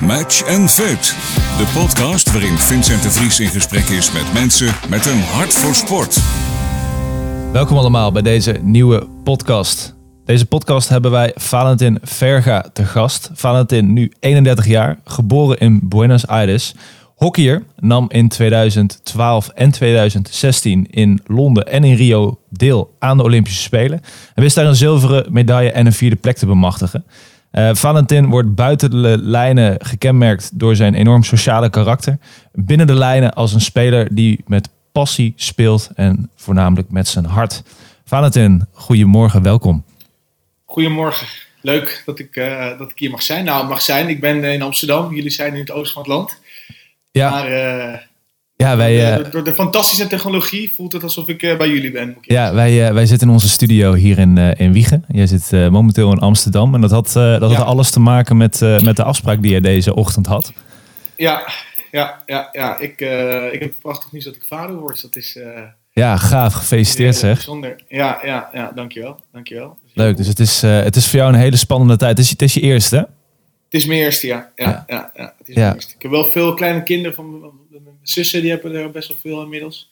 Match and Fit. De podcast waarin Vincent de Vries in gesprek is met mensen met een hart voor sport. Welkom allemaal bij deze nieuwe podcast. Deze podcast hebben wij Valentin Verga te gast. Valentin, nu 31 jaar, geboren in Buenos Aires. Hockeyer, nam in 2012 en 2016 in Londen en in Rio deel aan de Olympische Spelen. En wist daar een zilveren medaille en een vierde plek te bemachtigen. Uh, Valentin wordt buiten de lijnen gekenmerkt door zijn enorm sociale karakter. Binnen de lijnen als een speler die met passie speelt en voornamelijk met zijn hart. Valentin, goedemorgen, welkom. Goedemorgen. Leuk dat ik, uh, dat ik hier mag zijn. Nou, mag zijn. Ik ben in Amsterdam. Jullie zijn in het oosten van het land. Ja. Maar uh, ja, wij, door, door, de fantastische technologie voelt het alsof ik uh, bij jullie ben. Ja, wij, wij zitten in onze studio hier in, in Wiegen. Jij zit momenteel in Amsterdam. En dat had, dat had alles te maken met, met de afspraak die jij deze ochtend had. Ja, ja, ja, ja. Ik, ik heb prachtig nieuws dat ik vader word. Dus dat is... ja, gaaf. Gefeliciteerd zeg. Bijzonder. Ja, ja, ja, dankjewel. dankjewel. Leuk, dus het is, het is voor jou een hele spannende tijd. Het is, het is je eerste, hè? Het is mijn eerste, ja. Ja, ja. ja, ja het is mijn eerste. Ik heb wel veel kleine kinderen van zussen, die hebben er best wel veel inmiddels.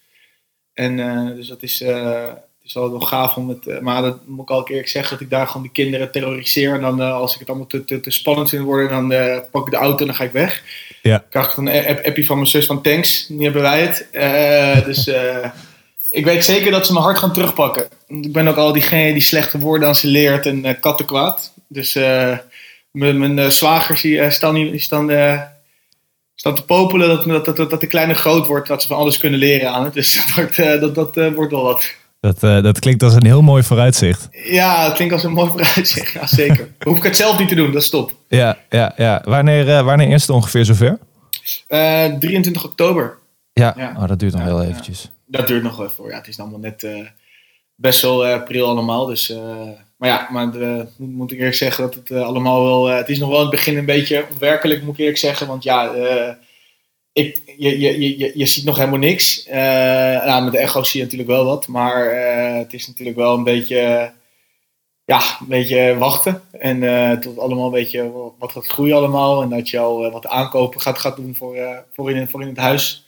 En uh, dus dat is, uh, het is altijd wel gaaf om het. Uh, maar dat moet ik al eerlijk zeggen, dat ik daar gewoon die kinderen terroriseer. En dan als ik het allemaal te, te, te spannend vind worden, dan pak ik de auto en dan ga ik weg. Ja. Dan krijg ik een app appje van mijn zus van Tanks. Die hebben wij het. dus ik weet zeker dat ze mijn hart gaan terugpakken. Ik ben ook al diegene die slechte woorden aan ze leert en kattenkwaad. Dus mijn, mijn uh, zwagers die, uh, staan, die staan, uh, staan te popelen dat, dat, dat, dat de kleine groot wordt, dat ze van alles kunnen leren aan het. Dus dat, wordt, dat, dat wordt wel wat. Dat, dat klinkt als een heel mooi vooruitzicht. Ja, dat klinkt als een mooi vooruitzicht, ja zeker. hoef ik het zelf niet te doen, dat stopt. Ja, ja, ja. Wanneer, wanneer is het ongeveer zover? 23 oktober. Ja, ja. Oh, dat duurt nog heel eventjes. Dat duurt nog wel voor, ja. Het is allemaal net best wel april allemaal, dus... Maar ja, maar de, moet ik eerlijk zeggen dat het uh, allemaal wel. Uh, het is nog wel het begin een beetje onwerkelijk, moet ik eerlijk zeggen. Want ja, uh, ik, je, je, je, je ziet nog helemaal niks. nou, met de echo zie je natuurlijk wel wat. Maar het is natuurlijk wel een beetje. Ja, een beetje wachten. En tot allemaal een beetje wat gaat groeien allemaal. En dat je al wat aankopen gaat, gaat doen voor, voor, in, voor in het huis.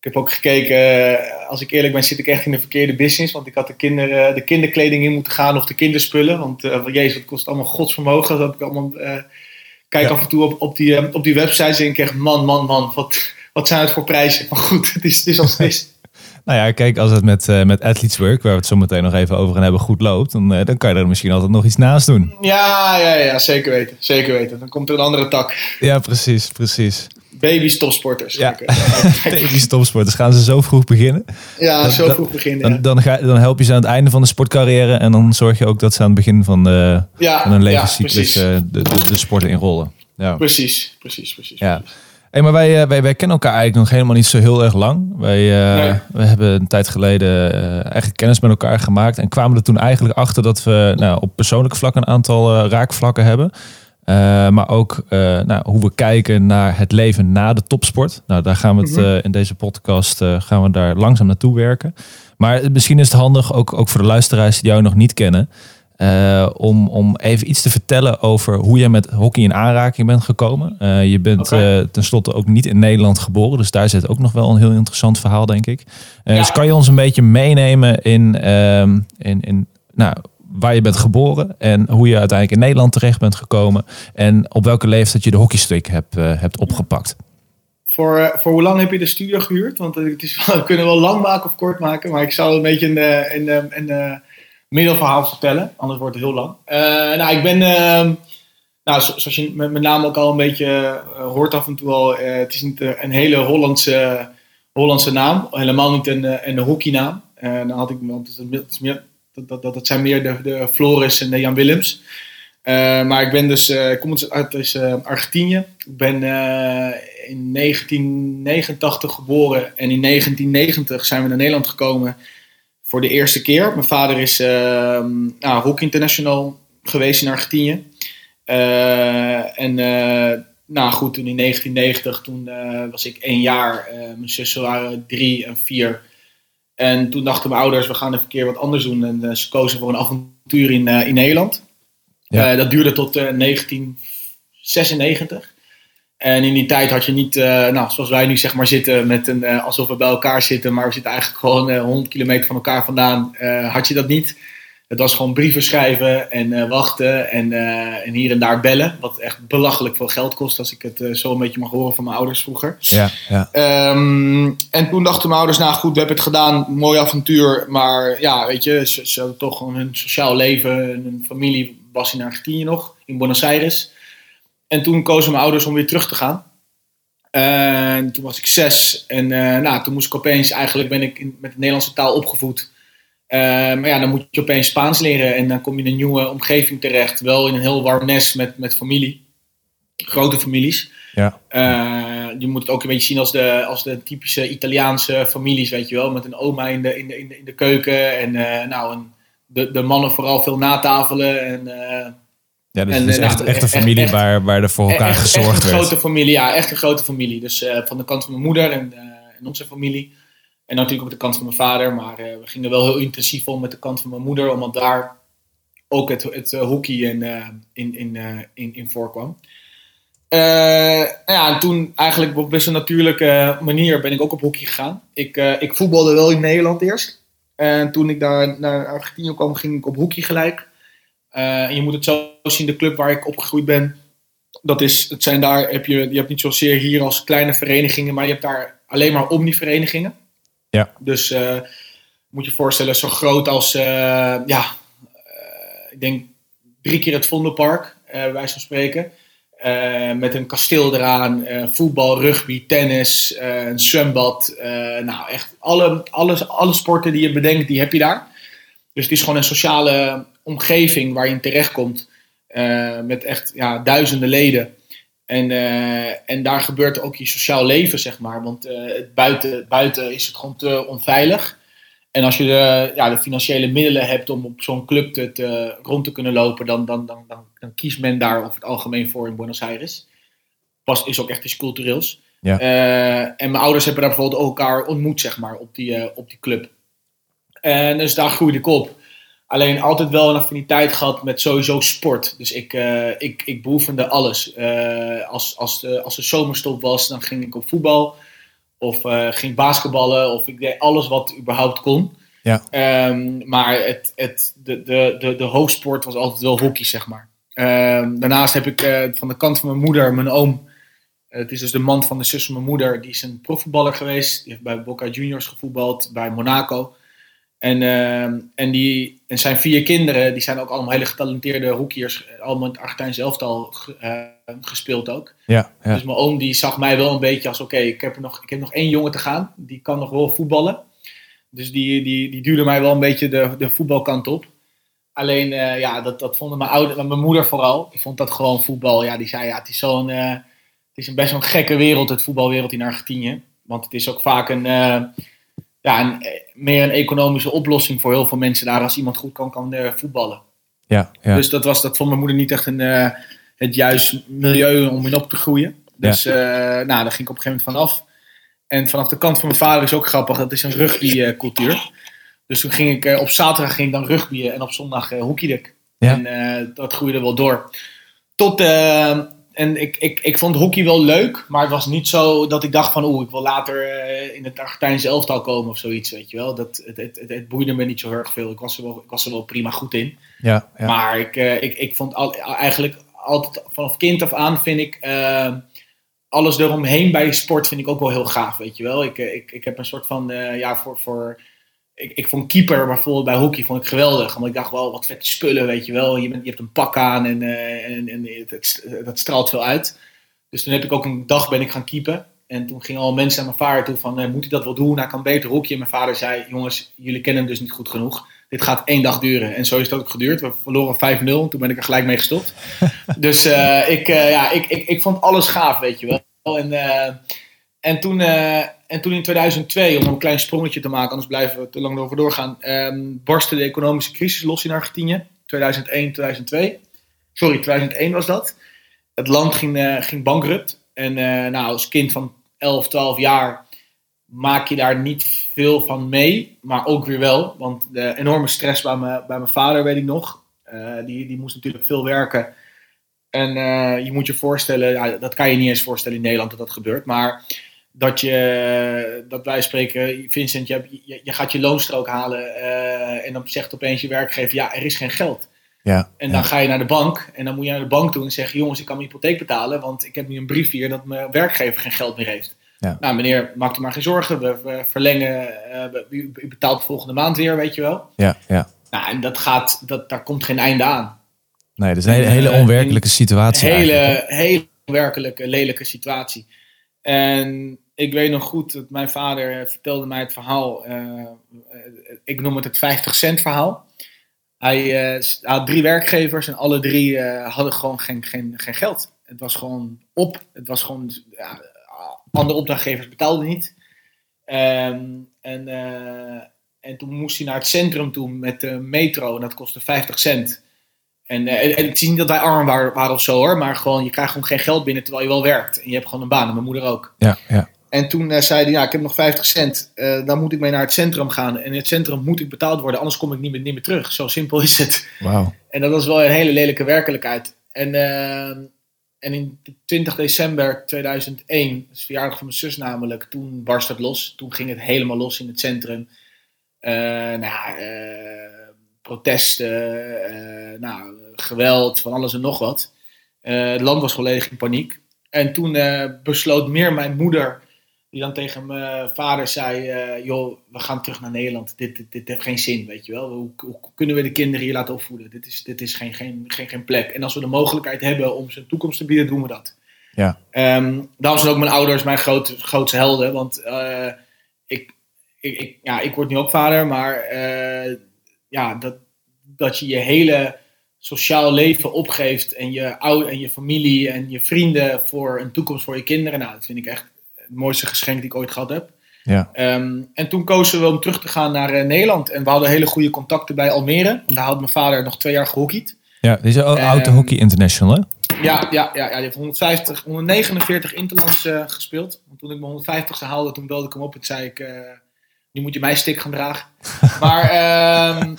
Ik heb ook gekeken, als ik eerlijk ben, zit ik echt in de verkeerde business. Want ik had de, kinder, de kinderkleding in moeten gaan of de kinderspullen. Want uh, jezus, het kost allemaal godsvermogen. Dat heb ik allemaal. Uh, kijk ja. af en toe op, op, die, op die websites en ik echt, man, man, man, wat, wat zijn het voor prijzen? Maar goed, het is, het is als het is. Nou ja, kijk, als het met, met Athletes Work, waar we het zo meteen nog even over gaan hebben, goed loopt, dan, dan kan je er misschien altijd nog iets naast doen. Ja, ja, ja, zeker weten. Zeker weten. Dan komt er een andere tak. Ja, precies, precies. Baby's topsporters. Ja. Baby's topsporters. Gaan ze zo vroeg beginnen? Ja, dan, zo vroeg beginnen. Dan, ja. dan, ga, dan help je ze aan het einde van de sportcarrière. En dan zorg je ook dat ze aan het begin van, de, ja, van hun levenscyclus ja, de, de, de, sporten inrollen. Ja. Precies, precies, precies. Ja. precies. Hey, maar wij, wij, wij kennen elkaar eigenlijk nog helemaal niet zo heel erg lang. Wij, uh, nee. we hebben een tijd geleden uh, eigenlijk kennis met elkaar gemaakt. En kwamen er toen eigenlijk achter dat we nou, op persoonlijk vlak een aantal uh, raakvlakken hebben. Maar ook nou, hoe we kijken naar het leven na de topsport. Nou, daar gaan we het uh, in deze podcast gaan we daar langzaam naartoe werken. Maar misschien is het handig, ook, ook voor de luisteraars die jou nog niet kennen, om, om even iets te vertellen over hoe je met hockey in aanraking bent gekomen. je bent okay. tenslotte ook niet in Nederland geboren, dus daar zit ook nog wel een heel interessant verhaal, denk ik. Ja. Dus kan je ons een beetje meenemen in, in, in nou, waar je bent geboren en hoe je uiteindelijk in Nederland terecht bent gekomen en op welke leeftijd je de hockeystick hebt, hebt opgepakt. Voor, voor hoe lang heb je de studio gehuurd? Want het is, we kunnen wel lang maken of kort maken, maar ik zal een beetje een, een, een, een middelverhaal vertellen, anders wordt het heel lang. Uh, nou, ik ben, nou, zoals je met mijn naam ook al een beetje hoort af en toe al, het is niet een hele Hollandse, Hollandse naam, helemaal niet een, een hockeynaam. dan had ik, want het is meer dat, dat, dat, dat zijn meer de, de Floris en de Jan Willems. Maar ik ben dus, ik kom uit dus, uh, Argentinië. Ik ben in 1989 geboren en in 1990 zijn we naar Nederland gekomen voor de eerste keer. Mijn vader is nou, Hockey International geweest in Argentinië. en nou goed, toen in 1990, toen was ik één jaar. mijn zussen waren drie en vier. En toen dachten mijn ouders, we gaan even een keer wat anders doen. En uh, ze kozen voor een avontuur in, uh, in Nederland. Ja. Uh, dat duurde tot 1996. En in die tijd had je niet, uh, nou, zoals wij nu zeg maar zitten, met een, uh, alsof we bij elkaar zitten, maar we zitten eigenlijk gewoon uh, 100 kilometer van elkaar vandaan. had je dat niet. Het was gewoon brieven schrijven en wachten en, en, hier en daar bellen. Wat echt belachelijk veel geld kost, als ik het zo een beetje mag horen van mijn ouders vroeger. Ja, ja. Um, en toen dachten mijn ouders, nou goed, we hebben het gedaan, mooi avontuur. Maar ja, weet je, ze, ze hadden toch hun sociaal leven, hun familie was in Argentinië nog, in Buenos Aires. En toen kozen mijn ouders om weer terug te gaan. En toen was ik zes. En uh, nou, toen moest ik opeens, eigenlijk ben ik in, met de Nederlandse taal opgevoed. Uh, maar ja, dan moet je opeens Spaans leren. En dan kom je in een nieuwe omgeving terecht. Wel in een heel warm nest met, met familie. Grote families. Ja. Uh, je moet het ook een beetje zien als de, als de typische Italiaanse families, weet je wel. Met een oma in de, in de, in de, in de keuken. En nou, een, de, de mannen vooral veel natafelen. En ja, dus het is echt, echt een familie echt, waar, waar er voor elkaar echt, gezorgd echt een werd. grote familie, ja, echt een grote familie. Dus uh, van de kant van mijn moeder en, uh, en onze familie. En natuurlijk ook de kant van mijn vader. Maar uh, we gingen wel heel intensief om met de kant van mijn moeder, omdat daar ook het, het hockey in, in, in, in, in voorkwam. nou ja, en toen eigenlijk op best een natuurlijke manier ben ik ook op hockey gegaan. Ik, ik voetbalde wel in Nederland eerst. En toen ik daar naar Argentinië kwam, ging ik op hockey gelijk. En je moet het zo zien, de club waar ik opgegroeid ben, dat is, het zijn daar, heb je, je hebt niet zozeer hier als kleine verenigingen, maar je hebt daar alleen maar omni-verenigingen. Ja. Dus uh, moet je voorstellen, zo groot als, uh, ja, ik denk drie keer het Vondelpark, bij wijze van spreken. met een kasteel eraan, voetbal, rugby, tennis, een zwembad. nou, echt alle, alles, alle sporten die je bedenkt, die heb je daar. Dus het is gewoon een sociale omgeving waar je in terechtkomt. Uh, met echt ja, duizenden leden. En, uh, en daar gebeurt ook je sociaal leven, zeg maar. Want uh, het buiten, buiten is het gewoon te onveilig. En als je de, ja, de financiële middelen hebt om op zo'n club te, te, rond te kunnen lopen, dan, dan, dan, dan, dan kiest men daar over het algemeen voor in Buenos Aires. Pas is ook echt iets cultureels. Ja. en mijn ouders hebben daar bijvoorbeeld ook elkaar ontmoet, zeg maar, op die, op die club. En dus daar groeide ik op. Alleen altijd wel een affiniteit gehad met sowieso sport. Dus ik, uh, ik, ik beoefende alles. Uh, als, als, de, als de zomerstop was, dan ging ik op voetbal. Of uh, ging basketballen. Of ik deed alles wat überhaupt kon. Ja. Um, maar het, het, de, de, de, de hoofdsport was altijd wel hockey, zeg maar. Um, daarnaast heb ik van de kant van mijn moeder, mijn oom. het is dus de man van de zus van mijn moeder. Die is een profvoetballer geweest. Die heeft bij Boca Juniors gevoetbald. Bij Monaco. En, uh, en, die, en zijn vier kinderen, die zijn ook allemaal hele getalenteerde hoekjes. Allemaal in het Argentijns elftal uh, gespeeld ook. Ja, ja, Dus mijn oom die zag mij wel een beetje als... Oké, okay, ik, heb nog, ik heb nog één jongen te gaan. Die kan nog wel voetballen. Dus die, die, die duwde mij wel een beetje de, de voetbalkant op. Alleen, uh, ja, dat, dat vonden mijn ouders, mijn moeder vooral. Die vond dat gewoon voetbal. Ja, die zei, ja, het is zo'n... Het is een best wel een gekke wereld, het voetbalwereld in Argentinië. Want het is ook vaak een ja, een, meer een economische oplossing voor heel veel mensen daar als iemand goed kan, kan uh, voetballen. Ja, ja. Dus dat, was, dat vond mijn moeder niet echt een, uh, het juiste milieu om in op te groeien. Dus ja. uh, nou, daar ging ik op een gegeven moment vanaf. En vanaf de kant van mijn vader is ook grappig, dat is een rugbycultuur. Dus toen ging ik op zaterdag ging ik dan rugbyen en op zondag uh. Ja. En dat groeide wel door. Tot en ik, ik, ik vond hockey wel leuk, maar het was niet zo dat ik dacht van oeh, ik wil later uh, in het Argentijnse elftal komen of zoiets, weet je wel. Dat, het, het, het, het, boeide me niet zo erg veel. Ik was er wel, ik was er wel prima goed in. Ja, ja. Maar ik, uh, ik, ik vond al, eigenlijk altijd vanaf kind af aan vind ik uh, alles eromheen bij sport vind ik ook wel heel gaaf, weet je wel. Ik, ik, ik heb een soort van, ja, voor... voor ik, ik vond keeper bijvoorbeeld bij hockey vond ik geweldig. Omdat ik dacht, wel wat vette spullen, weet je wel. Je, bent, je hebt een pak aan en, uh, en, en het, dat straalt veel uit. Dus toen heb ik ook een dag ben ik gaan keepen. En toen gingen al mensen aan mijn vader toe van, uh, moet hij dat wel doen? Hij kan beter hockey. En mijn vader zei, jongens, jullie kennen hem dus niet goed genoeg. Dit gaat één dag duren. En zo is het ook geduurd. We verloren 5-0. Toen ben ik er gelijk mee gestopt. dus uh, ik, ja, ik, ik, ik vond alles gaaf, weet je wel. En, en toen... En toen in 2002, om een klein sprongetje te maken, anders blijven we te lang over doorgaan, um, barstte de economische crisis los in Argentinië. 2001, 2002. Sorry, 2001 was dat. Het land ging, uh, ging bankrupt. En uh, nou, als kind van 11, 12 jaar maak je daar niet veel van mee, maar ook weer wel. Want de enorme stress bij, me, bij mijn vader, weet ik nog. Uh, die, die moest natuurlijk veel werken. En eh, je moet je voorstellen, dat kan je niet eens voorstellen in Nederland dat dat gebeurt. Maar dat, je, dat wij spreken, Vincent, je, hebt, je, je gaat je loonstrook halen. eh, en dan zegt opeens je werkgever, ja, er is geen geld. Ja, En dan ga je naar de bank en dan moet je naar de bank toe en zeggen: Jongens, ik kan mijn hypotheek betalen, want ik heb nu een brief hier dat mijn werkgever geen geld meer heeft. Ja. Nou, meneer, maak u maar geen zorgen. We, we verlengen, eh, u, u betaalt volgende maand weer, weet je wel. ja, ja. Nou, en dat gaat, dat, daar komt geen einde aan. Nee, dat is een hele, hele Eh, onwerkelijke situatie Een eigenlijk, hele, hele werkelijke, lelijke situatie. En ik weet nog goed dat mijn vader vertelde mij het verhaal. eh, eh, ik noem het het 50 cent verhaal. Hij eh, had drie werkgevers en alle drie eh, hadden gewoon geen, geen, geen geld. Het was gewoon op. Het was gewoon. Andere opdrachtgevers betaalden niet. Ehm, en, eh, en toen moest hij naar het centrum toe met de metro en dat kostte 50 cent. En, eh, en, en het is niet dat wij arm waren, waren of zo hoor, maar gewoon, je krijgt gewoon geen geld binnen terwijl je wel werkt. En je hebt gewoon een baan, en mijn moeder ook. Ja, ja. En toen eh, zei hij, ja, ik heb nog 50 cent, eh, dan moet ik mee naar het centrum gaan. En in het centrum moet ik betaald worden, anders kom ik niet meer, niet meer terug. Zo simpel is het. En dat was wel een hele lelijke werkelijkheid. En, eh, en in 20 december 2001, dat is verjaardag van mijn zus namelijk, toen barst het los. Toen ging het helemaal los in het centrum. Nou, ja, protesten, nou, geweld, van alles en nog wat. Het land was volledig in paniek. En toen besloot meer mijn moeder, die dan tegen mijn vader zei: eh, Joh, we gaan terug naar Nederland. Dit, dit, dit heeft geen zin, weet je wel. Hoe, hoe kunnen we de kinderen hier laten opvoeden? Dit is, dit is geen, geen, geen, geen plek. En als we de mogelijkheid hebben om ze een toekomst te bieden, doen we dat. Ja. Ehm, daarom zijn ook mijn ouders mijn groot, grootste helden. Want eh, ik, ik, ik, ja, ik word nu ook vader, maar eh, ja, dat, dat je je hele sociaal leven opgeeft en je, ou en je familie en je vrienden voor een toekomst voor je kinderen. Nou, dat vind ik echt het mooiste geschenk die ik ooit gehad heb. Ja. Ehm, en toen kozen we om terug te gaan naar eh, Nederland. En we hadden hele goede contacten bij Almere. En daar had mijn vader nog twee jaar gehockeyd. Ja, dit is een Ehm, Auto Hockey International, hè? Ja, ja, ja, ja, die heeft 150, 149 interlands gespeeld. Want toen ik mijn 150ste haalde, toen belde ik hem op en zei ik... eh, nu moet je mijn stick gaan dragen. maar, ehm,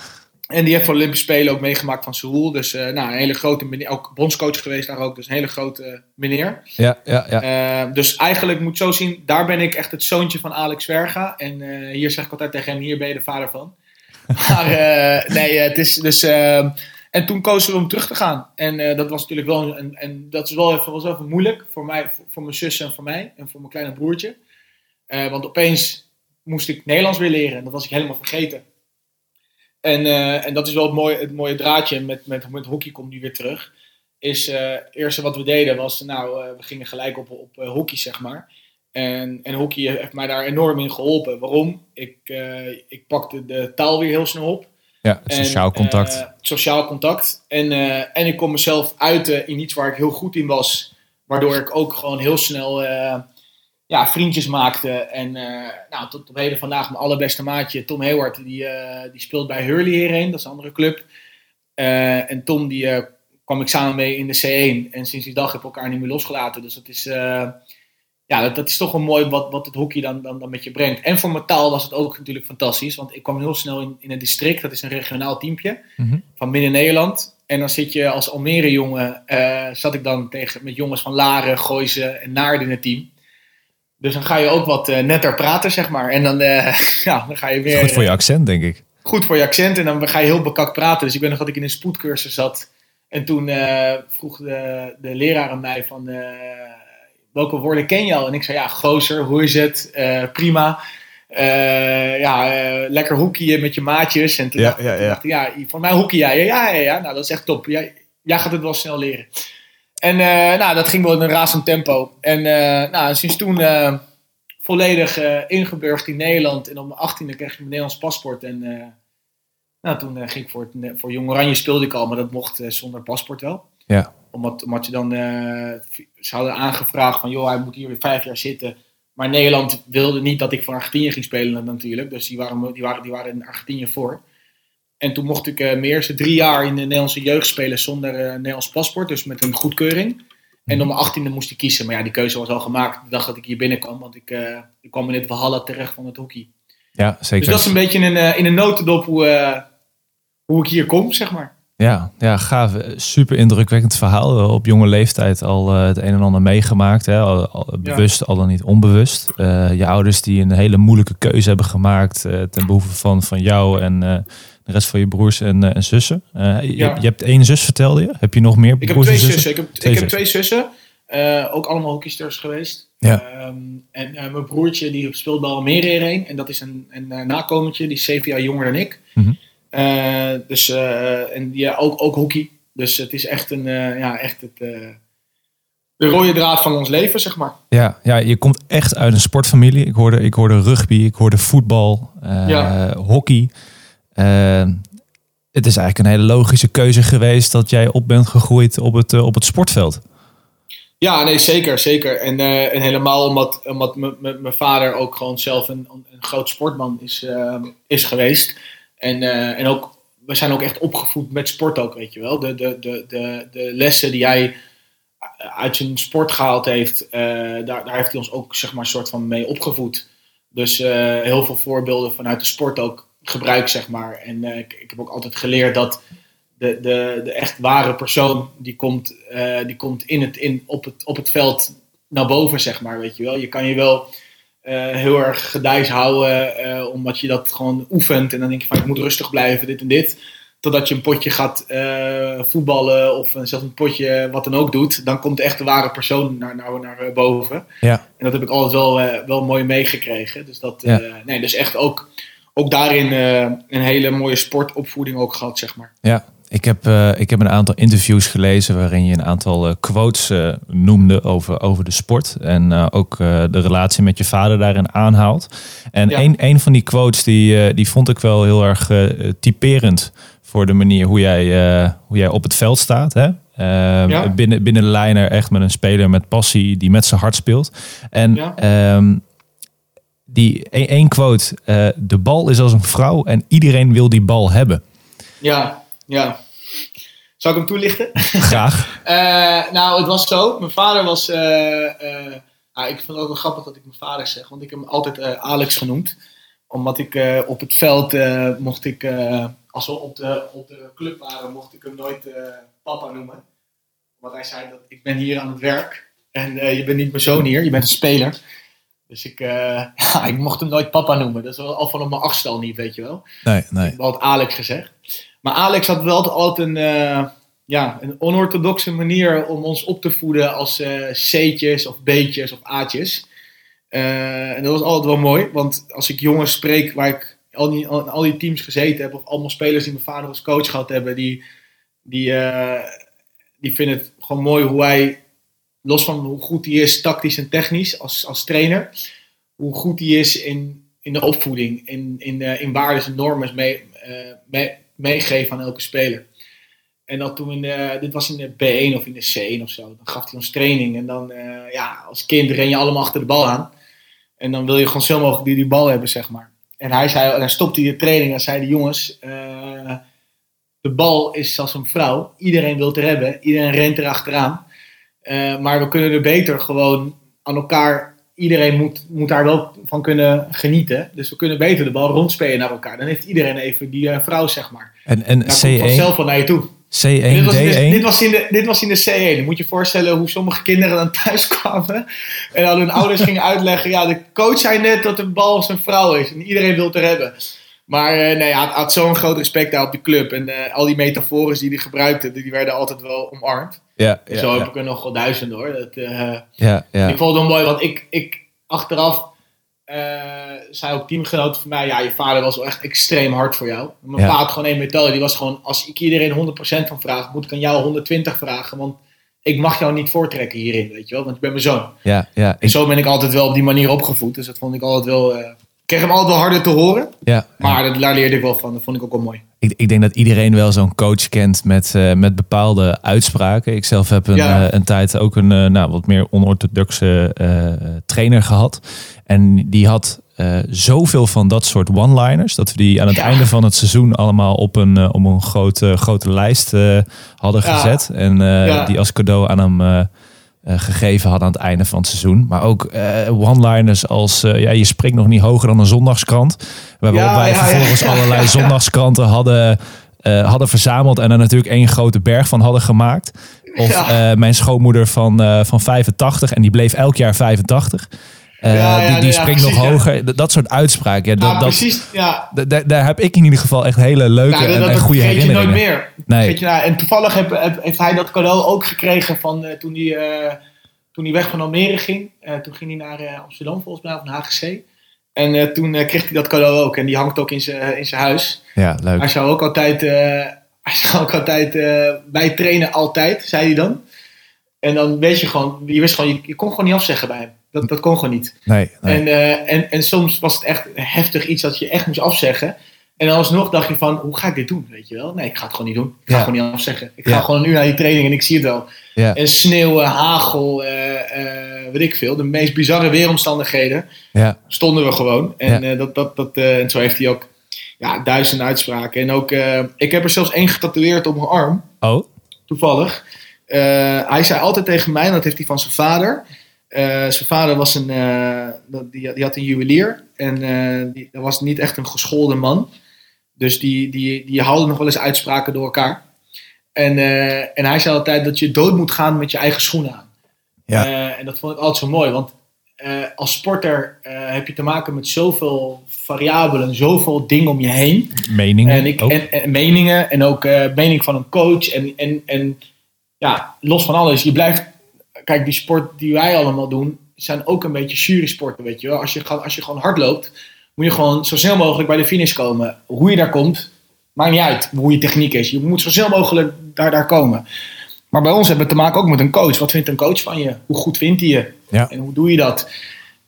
en die heeft voor de Olympische Spelen ook meegemaakt van Seoul. Dus eh, nou, een hele grote meneer. Ook bondscoach geweest daar ook. Dus een hele grote meneer. Ja, ja, ja. Eh, dus eigenlijk moet je zo zien, daar ben ik echt het zoontje van Alex Verga. En eh, hier zeg ik altijd tegen hem, hier ben je de vader van. Maar nee, het is dus... en toen kozen we om terug te gaan. En dat was natuurlijk wel... En, en dat is wel even, was wel even moeilijk voor mij, voor, voor mijn zus en voor mij. En voor mijn kleine broertje. Want opeens moest ik Nederlands weer leren. En dat was ik helemaal vergeten. En, eh, en dat is wel het mooie, het mooie draadje met, met, met hockey komt nu weer terug. Is eh, het eerste wat we deden was, nou, eh, we gingen gelijk op, op eh, hockey, zeg maar. En, en hockey heeft mij daar enorm in geholpen. Waarom? Ik, eh, ik pakte de taal weer heel snel op. ja het En, sociaal contact. eh, sociaal contact. En, eh, en ik kon mezelf uiten in iets waar ik heel goed in was. Waardoor ik ook gewoon heel snel eh, ja, vriendjes maakte. En eh, nou, tot op heden vandaag mijn allerbeste maatje, Tom Hayward, die, eh, die speelt bij Hurley hierheen. Dat is een andere club. Eh, en Tom, die kwam ik samen mee in de C1. En sinds die dag heb ik elkaar niet meer losgelaten. Dus dat is, ja, dat, dat is toch wel mooi wat, wat het hockey dan, dan, dan met je brengt. En voor mijn taal was het ook natuurlijk fantastisch. Want ik kwam heel snel in, in het district. Dat is een regionaal teampje Mhm. van Midden-Nederland. En dan zit je als Almere jongen, zat ik dan tegen, met jongens van Laren, Gooizen en Naarden in het team. Dus dan ga je ook wat eh, netter praten, zeg maar. En dan, eh, ja, dan ga je weer Goed voor je accent, denk ik. goed voor je accent en dan ga je heel bekakt praten. Dus ik weet nog dat ik in een spoedcursus zat. En toen eh, vroeg de, de leraar aan mij van... welke woorden ken je al? En ik zei, ja, gozer, hoe is het? Prima. Ja, lekker hoekje met je maatjes. En toen Ja, dacht, ja, ja. dacht ik, ja, van mij hoekje jij. Ja, ja, ja, nou dat is echt top. Jij, jij gaat het wel snel leren. En eh, nou, dat ging wel in een razend tempo. En eh, nou, sinds toen eh, volledig ingeburgd in Nederland. En op mijn achttiende kreeg ik mijn Nederlands paspoort. En nou, toen ging ik voor, het, voor Jong Oranje speelde ik al, maar dat mocht zonder paspoort wel. Ja. Omdat, omdat je dan, ze hadden aangevraagd van, joh, hij moet hier weer vijf jaar zitten. Maar Nederland wilde niet dat ik voor Argentinië ging spelen natuurlijk. Dus die waren, die waren, die waren in Argentinië voor. En toen mocht ik eh mijn eerste drie jaar in de Nederlandse jeugd spelen zonder eh, Nederlands paspoort. Dus met een goedkeuring. En op mijn achttiende moest ik kiezen. Maar ja, die keuze was al gemaakt de dag dat ik hier binnenkwam. Want ik, eh, ik kwam in het Valhalla terecht van het hockey. Ja, zeker. Dus dat is een beetje in een, in een notendop hoe, hoe ik hier kom, zeg maar. Ja, ja, gaaf. Super indrukwekkend verhaal. Op jonge leeftijd al uh, het een en ander meegemaakt. Hè? Al, al bewust, ja. al dan niet onbewust. Uh, je ouders die een hele moeilijke keuze hebben gemaakt uh, ten behoeve van, van jou en de rest van je broers en, en zussen. Ja. Je, je, hebt één zus, vertelde je. Heb je nog meer Ik heb twee zussen. Ik heb twee, ik heb twee zussen. ook allemaal hockeysters geweest. Ja. Um, en mijn broertje die speelt al meer heen. En dat is een, een nakomertje. Die is zeven jaar jonger dan ik. Mm -hmm. Dus, en ja, ook, ook hockey. Dus het is echt, een, ja, echt het, de rode draad van ons leven, zeg maar. Ja, ja, je komt echt uit een sportfamilie. Ik hoorde, ik hoorde rugby, ik hoorde voetbal, ja. hockey. Het is eigenlijk een hele logische keuze geweest dat jij op bent gegroeid op het, op het sportveld. Ja, nee, zeker, zeker. En, en helemaal omdat, omdat mijn vader ook gewoon zelf een, een groot sportman is, is geweest. En, uh, en ook, we zijn ook echt opgevoed met sport ook, weet je wel. De, de, de, de, de lessen die hij uit zijn sport gehaald heeft, daar, daar heeft hij ons ook zeg maar soort van mee opgevoed. Dus heel veel voorbeelden vanuit de sport ook gebruik, zeg maar. En ik, ik heb ook altijd geleerd dat de, de, de echt ware persoon, die komt, die komt in het, in, op, het, op het veld naar boven, zeg maar, weet je wel. Je kan je wel uh, heel erg gedijs houden, uh, omdat je dat gewoon oefent. En dan denk je van, ik moet rustig blijven, dit en dit. Totdat je een potje gaat uh, voetballen of zelfs een potje wat dan ook doet. Dan komt echt de ware persoon naar, naar, naar boven. Ja. En dat heb ik altijd wel, wel mooi meegekregen. Dus, dat, Ja. nee, dus echt ook, ook daarin een hele mooie sportopvoeding ook gehad, zeg maar. Ja, ik heb, uh, ik heb een aantal interviews gelezen waarin je een aantal uh, quotes uh, noemde over, over de sport. En ook de relatie met je vader daarin aanhaalt. En Ja. een, een van die quotes die, die vond ik wel heel erg typerend voor de manier hoe jij, hoe jij op het veld staat. Hè? Ehm, Ja. binnen, binnen de lijner echt met een speler met passie die met zijn hart speelt. En Ja. ehm, die één quote, de bal is als een vrouw en iedereen wil die bal hebben. Ja, ja. Zal ik hem toelichten? Graag. Eh, nou, het was zo. Mijn vader was. eh, eh, ah, ik vind het ook wel grappig dat ik mijn vader zeg, want ik heb hem altijd eh, Alex genoemd. Omdat ik eh, op het veld eh, mocht ik, eh, als we op de, op de club waren, mocht ik hem nooit eh, papa noemen. Want hij zei dat ik ben hier aan het werk en eh, je bent niet mijn zoon hier, je bent een speler. Dus ik, eh, ja, ik mocht hem nooit papa noemen. Dat is wel al van op mijn achtste al niet, weet je wel. Nee, nee. Ik Alex gezegd. Maar Alex had wel altijd een, eh, ja, een onorthodoxe manier om ons op te voeden als eh, C'tjes of B'tjes of A'tjes. Eh, en dat was altijd wel mooi, want als ik jongens spreek waar ik al die, al, al die teams gezeten heb, of allemaal spelers die mijn vader als coach gehad hebben, die, die, eh, die vinden het gewoon mooi hoe hij, los van hoe goed hij is tactisch en technisch als, als trainer, hoe goed hij is in, in de opvoeding, in, in, eh, in waarden en normen mee, eh, mee, meegeven aan elke speler. En dat toen in de, dit was in de B1 of in de C1 of zo. Dan gaf hij ons training. En dan, eh, ja, als kind ren je allemaal achter de bal aan. En dan wil je gewoon zo mogelijk die, die bal hebben, zeg maar. En hij zei, dan stopte hij de training en zei de jongens, eh, de bal is als een vrouw. Iedereen wil het er hebben. Iedereen rent er Eh, maar we kunnen er beter gewoon aan elkaar. Iedereen moet, moet daar wel van kunnen genieten. Dus we kunnen beter de bal rondspelen naar elkaar. Dan heeft iedereen even die eh, vrouw, zeg maar. En, en Daar komt vanzelf C1, wel naar je toe. C1, Dit was, in de, dit, D1. was in de, dit was in de C1. Dan moet je je voorstellen hoe sommige kinderen dan thuis kwamen. En dan hun ouders gingen uitleggen. Ja, de coach zei net dat de bal zijn vrouw is. En iedereen wil het er hebben. Maar eh, nee, hij had, had zo'n groot respect daar op die club. En al die metaforen die hij gebruikte, die werden altijd wel omarmd. Ja, En zo heb ik er nog duizenden hoor. Dat, eh, ja, ja. Ik vond het wel mooi, want ik, ik achteraf eh zei ook teamgenoten van mij, ja, je vader was wel echt extreem hard voor jou. Mijn Ja. had gewoon één methode, die was gewoon, als ik iedereen 100% van vraag, moet ik aan jou 120 vragen, want ik mag jou niet voortrekken hierin, weet je wel, want ik ben mijn zoon. ja, ja. En zo ben ik altijd wel op die manier opgevoed, dus dat vond ik altijd wel, eh, kreeg hem altijd wel harder te horen, ja, maar dat, daar leerde ik wel van, dat vond ik ook wel mooi. ik, ik denk dat iedereen wel zo'n coach kent met, eh, met bepaalde uitspraken. Ik zelf heb een, Ja. eh, een tijd ook een eh, nou, wat meer onorthodoxe trainer gehad. En die had zoveel van dat soort one-liners. Dat we die aan het Ja. einde van het seizoen allemaal op een, op een grote, grote lijst hadden gezet. En die als cadeau aan hem eh, gegeven hadden aan het einde van het seizoen. Maar ook eh, one-liners als eh, ja, je springt nog niet hoger dan een zondagskrant. Waarop Ja, wij ja, vervolgens Ja, allerlei zondagskranten hadden hadden verzameld en er natuurlijk één grote berg van hadden gemaakt. Of mijn schoonmoeder van, van 85 en die bleef elk jaar 85. Eh, Ja, ja, die die ja, springt nog precies, hoger. Dat, dat soort uitspraken. Ja, dat, dat, precies. Daar, heb ik in ieder geval echt hele leuke Nou, dat, en, dat en goede vergeet je nooit herinneringen. meer. Nee. Je, nou, en toevallig heb, heb- heeft hij dat cadeau ook gekregen van eh, toen, hij, eh, toen hij weg van Almere ging. Toen ging hij naar Amsterdam volgens mij, of naar HGC. En toen kreeg hij dat cadeau ook. En die hangt ook in zijn in zijn huis. Ja, leuk. Hij zou ook altijd, hij zou ook altijd bij trainen, altijd, zei hij dan. En dan weet je gewoon, je wist gewoon, je, je kon gewoon niet afzeggen bij hem. Dat, dat kon gewoon niet. Nee, nee. En, eh, en, en soms was het echt heftig iets dat je echt moest afzeggen. En dan alsnog dacht je van, hoe ga ik dit doen? Weet je wel? Nee, ik ga het gewoon niet doen. Ik ga Ja. gewoon niet afzeggen. Ik Ja. ga gewoon nu naar die training en ik zie het wel. ja, En sneeuw, hagel, eh, weet ik veel. De meest bizarre weeromstandigheden ja, stonden we gewoon. En, dat, dat, dat, en zo heeft hij ook ja, duizenden uitspraken. En ook, ik heb er zelfs één getatoeëerd op mijn arm. Oh, Toevallig. Eh, hij zei altijd tegen mij, en dat heeft hij van zijn vader. Eh, zijn vader was een, eh, die, die had een juwelier. En die, dat was niet echt een geschoolde man. Dus die, die, die haalde nog wel eens uitspraken door elkaar. En, en hij zei altijd dat je dood moet gaan met je eigen schoenen aan. Ja. En dat vond ik altijd zo mooi. Want als sporter heb je te maken met zoveel variabelen, zoveel dingen om je heen. meningen En, ik, ook. en, en meningen en ook mening van een coach. En, en, en ja, los van alles, je blijft. Kijk, die sport die wij allemaal doen, zijn ook een beetje jurysporten, weet je wel. Als je, als je gewoon hard loopt, moet je gewoon zo snel mogelijk bij de finish komen. Hoe je daar komt, maakt niet uit hoe je techniek is. Je moet zo snel mogelijk daar, daar komen. Maar bij ons hebben we te maken ook met een coach. Wat vindt een coach van je? Hoe goed vindt hij je? Ja. En hoe doe je dat?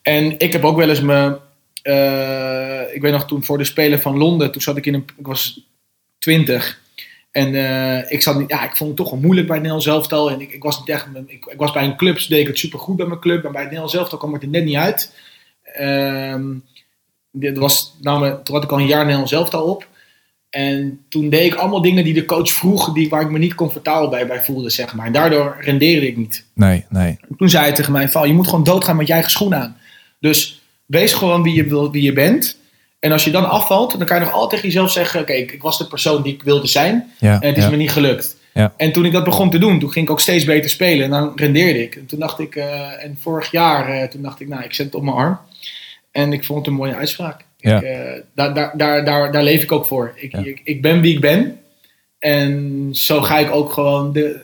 En ik heb ook wel eens me. eh, ik weet nog toen voor de Spelen van Londen, toen zat ik in een. Ik was 20. En eh, ik, zat, niet- ja, ik vond het toch wel moeilijk bij het Nederlands elftal. En ik, ik, was niet echt, ik, ik was bij een club, deed ik het supergoed bij mijn club. Maar bij het Nederlands elftal kwam het er net niet uit. Ehm, dit was, nou, toen had ik al een jaar Nederlands elftal op. En toen deed ik allemaal dingen die de coach vroeg, die, waar ik me niet comfortabel bij, bij voelde, zeg maar. En daardoor rendeerde ik niet. Nee, nee. En toen zei hij tegen mij: Val, je moet gewoon doodgaan met je eigen schoenen aan. Dus wees gewoon wie je, wil, wie je bent. En als je dan afvalt, dan kan je nog altijd tegen jezelf zeggen: Oké, ik, ik was de persoon die ik wilde zijn. Ja, En het is ja. me niet gelukt. Ja. En toen ik dat begon te doen, toen ging ik ook steeds beter spelen. En dan rendeerde ik. En toen dacht ik, eh, en vorig jaar, eh, toen dacht ik, nou, ik zet het op mijn arm. En ik vond het een mooie uitspraak. Ja. Ik, eh, daar, daar, daar, daar, daar leef ik ook voor. Ik, Ja. ik, ik ben wie ik ben. En zo ga ik ook gewoon de,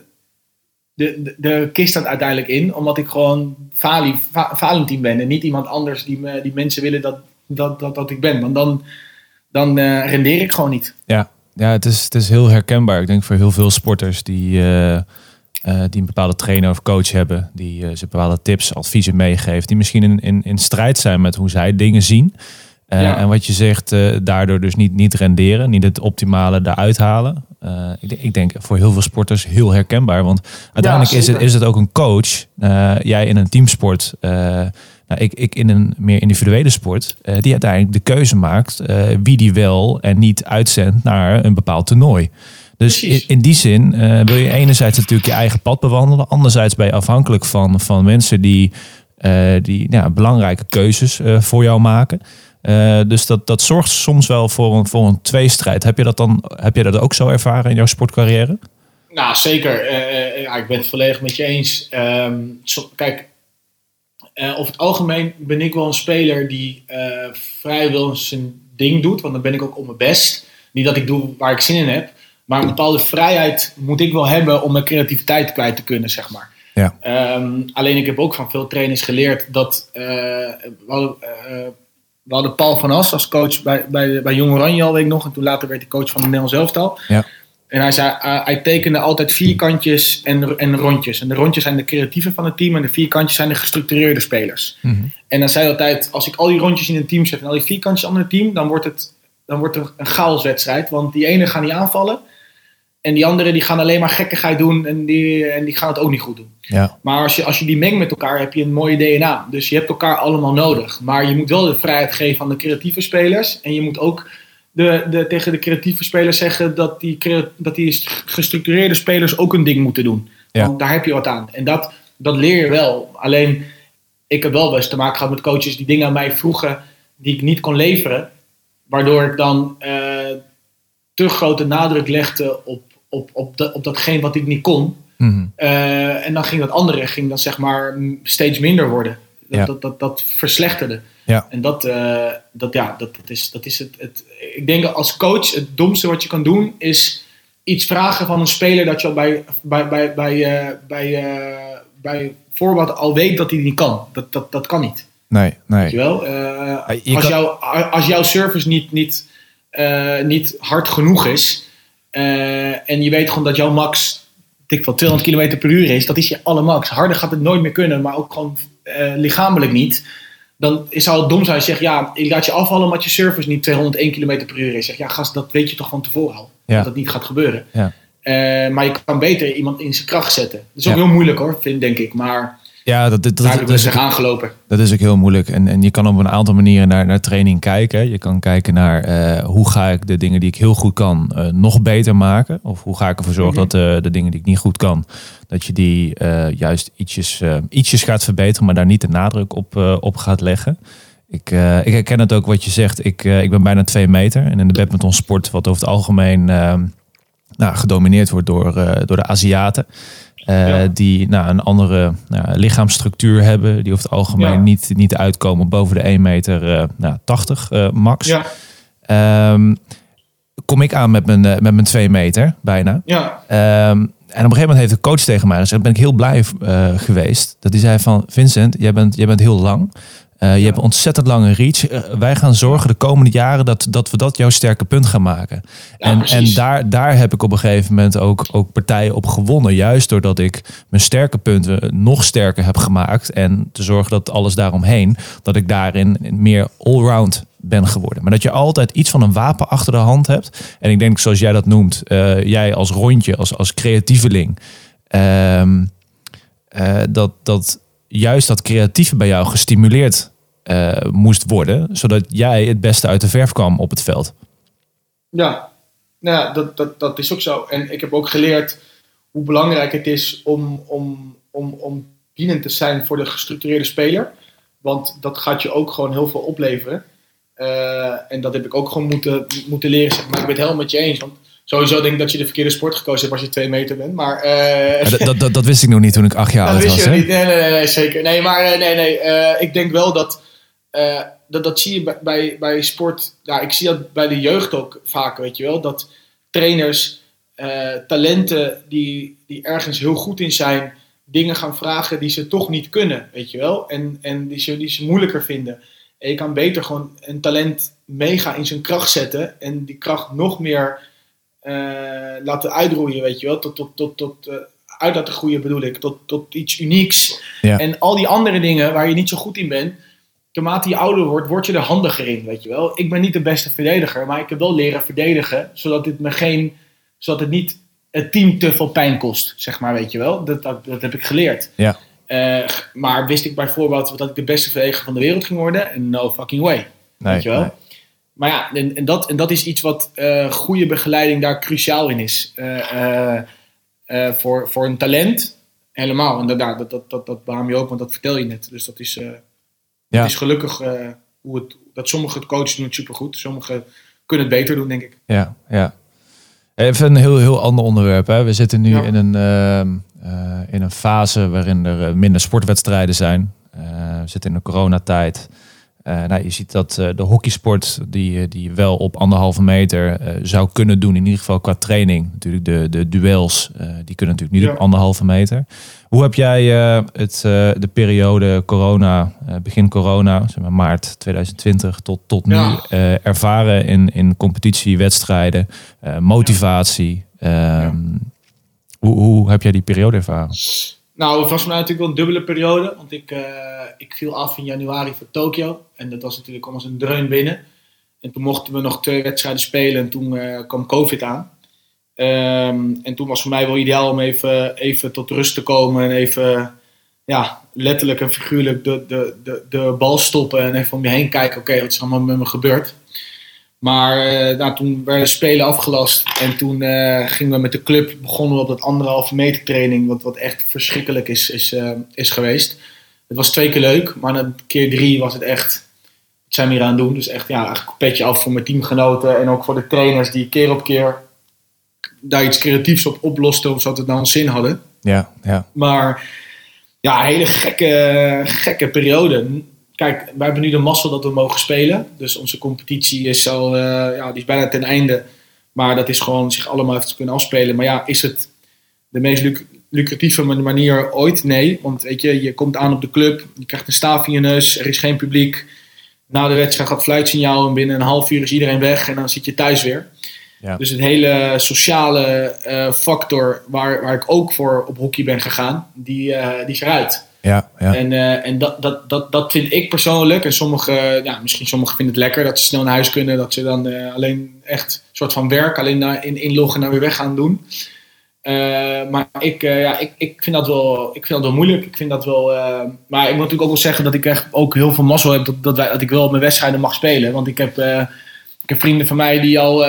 de, de, de kist dan uiteindelijk in. Omdat ik gewoon Vali, Va- Valentin ben. En niet iemand anders die, me, die mensen willen dat, dat, dat, dat ik ben. Want dan, dan eh, rendeer ik gewoon niet. Ja, ja het, is, het is heel herkenbaar. Ik denk voor heel veel sporters die, eh, eh, die een bepaalde trainer of coach hebben, die ze bepaalde tips, adviezen meegeeft, die misschien in, in, in strijd zijn met hoe zij dingen zien. Ja. En wat je zegt, daardoor dus niet, niet renderen, niet het optimale eruit halen. Ik, denk, ik denk voor heel veel sporters heel herkenbaar. Want uiteindelijk is, het, is het ook een coach. Jij in een teamsport, nou, ik, ik in een meer individuele sport, eh, die uiteindelijk de keuze maakt eh, wie die wel en niet uitzendt naar een bepaald toernooi. Dus in, die zin eh, wil je enerzijds natuurlijk je eigen pad bewandelen, anderzijds ben je afhankelijk van, van mensen die, die ja, belangrijke keuzes voor jou maken. Dus dat, dat zorgt soms wel voor een, voor een tweestrijd. Heb je dat dan heb je dat ook zo ervaren in jouw sportcarrière? Nou, zeker. Ja, ik ben het volledig met je eens. Ehm, kijk, eh, over het algemeen ben ik wel een speler die eh vrijwel zijn ding doet. Want dan ben ik ook op mijn best. Niet dat ik doe waar ik zin in heb. Maar een bepaalde vrijheid moet ik wel hebben om mijn creativiteit kwijt te kunnen, zeg maar. Ja. Ehm, alleen ik heb ook van veel trainers geleerd dat... eh, we, hadden, we hadden Paul van As als coach bij, bij, bij Jong Oranje al, weet ik nog. En toen later werd hij coach van het Nederlands elftal. Ja. En hij zei, eh, hij tekende altijd vierkantjes en, en rondjes. En de rondjes zijn de creatieven van het team en de vierkantjes zijn de gestructureerde spelers. En dan zei hij altijd, als ik al die rondjes in een team zet en al die vierkantjes in een team, dan wordt, het, dan wordt er een chaoswedstrijd. Want die ene gaan niet aanvallen en die andere die gaan alleen maar gekkigheid doen en die, en die gaan het ook niet goed doen. Ja, Maar als je, als je die mengt met elkaar, heb je een mooie DNA. Dus je hebt elkaar allemaal nodig. Maar je moet wel de vrijheid geven aan de creatieve spelers. En je moet ook de, de, tegen de creatieve spelers zeggen dat die, dat die gestructureerde spelers ook een ding moeten doen. Ja. Want daar heb je wat aan. En dat, dat leer je wel. Alleen, ik heb wel eens te maken gehad met coaches die dingen aan mij vroegen die ik niet kon leveren. Waardoor ik dan eh, te grote nadruk legde op, op, op, dat, op datgene wat ik niet kon. Mhm. Eh, en dan ging dat andere ging dan zeg maar steeds minder worden. Dat, Ja. dat, dat, dat verslechterde. Ja. En dat, eh, dat, ja, dat, dat is, dat is het, het. Ik denk als coach het domste wat je kan doen is iets vragen van een speler dat je al bij, bij, bij, bij, eh, bij, eh, bij voorbaat al weet dat hij niet kan. Dat, dat, dat kan niet. Nee, nee. Weet je wel? Je als, kan- jouw, als jouw service niet, niet, niet hard genoeg is. en je weet gewoon dat jouw max dik wel 200 km per uur is. Dat is je alle max. Harder gaat het nooit meer kunnen. Maar ook gewoon lichamelijk niet. Dan zou het dom zijn als je zegt, ja, ik laat je afvallen omdat je service niet 201 km per uur is. Zeg, ja, gast, dat weet je toch van tevoren al. Ja. Dat dat niet gaat gebeuren. Ja. Eh, maar je kan beter iemand in zijn kracht zetten. Dat is ook heel moeilijk hoor, vind, denk ik. Maar Ja, dat, dat, is, zich aangelopen. dat is ook heel moeilijk. En, en je kan op een aantal manieren naar, naar training kijken. Je kan kijken naar eh, hoe ga ik de dingen die ik heel goed kan eh, nog beter maken. Of hoe ga ik ervoor zorgen Mhm. dat eh, de dingen die ik niet goed kan, dat je die eh, juist ietsjes, ietsjes gaat verbeteren, maar daar niet de nadruk op, eh, op gaat leggen. Ik, eh, ik herken het ook wat je zegt. Ik, eh, ik ben bijna twee meter. En in de badmintonsport, wat over het algemeen eh, nou, gedomineerd wordt door, eh, door de Aziaten. eh, Ja. Die nou, een andere nou, lichaamsstructuur hebben. Die over het algemeen Ja. niet, niet uitkomen boven de 1 meter eh, nou, 80 eh, max. Ja, Ehm, kom ik aan met mijn, met mijn 2 meter bijna. ja, Ehm, en op een gegeven moment heeft de coach tegen mij gezegd, ben ik heel blij geweest. Dat hij zei van, Vincent, jij bent, jij bent heel lang. Eh, je hebt een ontzettend lange reach. Eh, wij gaan zorgen de komende jaren dat, dat we dat jouw sterke punt gaan maken. Ja, en precies. en daar, daar heb ik op een gegeven moment ook, ook partijen op gewonnen. Juist doordat ik mijn sterke punten nog sterker heb gemaakt. En te zorgen dat alles daaromheen, dat ik daarin meer allround ben geworden. Maar dat je altijd iets van een wapen achter de hand hebt. En ik denk, zoals jij dat noemt, eh, jij als rondje, als, als creatieveling. ehm, eh, dat, dat juist dat creatieve bij jou gestimuleerd eh, moest worden. Zodat jij het beste uit de verf kwam op het veld. ja. Nou ja, dat, dat, dat is ook zo. En ik heb ook geleerd hoe belangrijk het is om, om, om, om dienend te zijn voor de gestructureerde speler. Want dat gaat je ook gewoon heel veel opleveren. Eh, en dat heb ik ook gewoon moeten, moeten leren. Zeg maar ik ben het helemaal met je eens. Want sowieso denk ik dat je de verkeerde sport gekozen hebt als je twee meter bent. Maar eh, Ja, dat, dat, dat, dat wist ik nog niet toen ik acht jaar Dat oud wist was. je hè? niet. Nee, nee, nee, zeker. Nee, maar nee, nee. ik denk wel dat, eh, dat. Dat zie je bij, bij, bij sport. Ja, ik zie dat bij de jeugd ook vaak, weet je wel. Dat trainers eh, talenten die, die ergens heel goed in zijn. dingen gaan vragen die ze toch niet kunnen, weet je wel. En, en die, ze, die ze moeilijker vinden. En je kan beter gewoon een talent mega in zijn kracht zetten. En die kracht nog meer eh, laten uitroeien, weet je wel. Tot, tot, tot, tot, eh, uit laten groeien bedoel ik. Tot, tot iets unieks. Ja. En al die andere dingen waar je niet zo goed in bent. Naarmate je ouder wordt, word je er handiger in, weet je wel. Ik ben niet de beste verdediger, maar ik heb wel leren verdedigen. Zodat het me geen... Zodat het niet het team te veel pijn kost, zeg maar, weet je wel. Dat, dat, dat heb ik geleerd. Ja. Eh, maar wist ik bijvoorbeeld dat ik de beste verdediger van de wereld ging worden? No fucking way. Nee, weet je wel? nee. Maar ja, en, en, dat, en dat is iets wat eh, goede begeleiding daar cruciaal in is. Eh, voor, voor een talent helemaal. En dat, dat, dat, dat, dat, behaam je ook, want dat vertel je net. Dus dat is, Ja. het is gelukkig eh, hoe het, dat sommige coaches doen het supergoed. Sommigen kunnen het beter doen, denk ik. Ja, ja. Even een heel, heel ander onderwerp. Hè. We zitten nu Ja. in, een, ehm, eh, in een fase waarin er eh, minder sportwedstrijden zijn. We zitten in de coronatijd. Eh nou, je ziet dat eh, de hockeysport, die, eh, die wel op anderhalve meter zou kunnen doen, in ieder geval qua training. Natuurlijk de, de duels, die kunnen natuurlijk niet Ja. op anderhalve meter. Hoe heb jij het, de periode corona, begin corona, zeg maar maart 2020 tot, tot nu Ja. ervaren in, in competitie, wedstrijden, motivatie? Ehm, hoe, hoe heb jij die periode ervaren? Nou, het was voor mij natuurlijk wel een dubbele periode. Want ik, eh, ik viel af in januari voor Tokio. En dat was natuurlijk allemaal een dreun binnen. En toen mochten we nog twee wedstrijden spelen. En toen eh, kwam COVID aan. Ehm, en toen was voor mij wel ideaal om even, even tot rust te komen. En even, ja, letterlijk en figuurlijk de, de, de, de bal stoppen. En even om je heen kijken. Oké, wat is allemaal met me gebeurd? Maar eh, nou, toen werden de spelen afgelast. En toen eh, gingen we met de club, begonnen we op dat anderhalve meter training. Wat, wat echt verschrikkelijk is, is, eh, is geweest. Het was twee keer leuk, maar na keer drie was het echt zijn we hier aan het doen. Dus echt ja, eigenlijk een petje af voor mijn teamgenoten en ook voor de trainers die keer op keer daar iets creatiefs op oplosten, zodat het nou een zin hadden. Ja, ja. Maar ja, een hele gekke, gekke periode. Kijk, wij hebben nu de mazzel dat we mogen spelen. Dus onze competitie is al, eh, ja, die is bijna ten einde. Maar dat is gewoon zich allemaal even te kunnen afspelen. Maar ja, is het de meest luc- lucratieve manier ooit? Nee. Want weet je, je komt aan op de club, je krijgt een staaf in je neus, er is geen publiek. Na de wedstrijd gaat het fluitsignaal en binnen een half uur is iedereen weg en dan zit je thuis weer. Ja. Dus het hele sociale eh, factor waar, waar ik ook voor op hockey ben gegaan, die, eh, die is eruit. Ja, ja. En, eh, en dat, dat, dat, dat vind ik persoonlijk, en sommige, ja, misschien sommigen vinden het lekker dat ze snel naar huis kunnen, dat ze dan eh, alleen echt een soort van werk, alleen naar, in, inloggen en dan weer weg gaan doen. Eh, maar ik, ja, ik, ik, vind dat wel, ik vind dat wel moeilijk. Ik vind dat wel, maar ik moet natuurlijk ook wel zeggen dat ik echt ook heel veel mazzel heb dat, dat, wij, dat ik wel mijn wedstrijden mag spelen. Want ik heb, ik heb vrienden van mij die al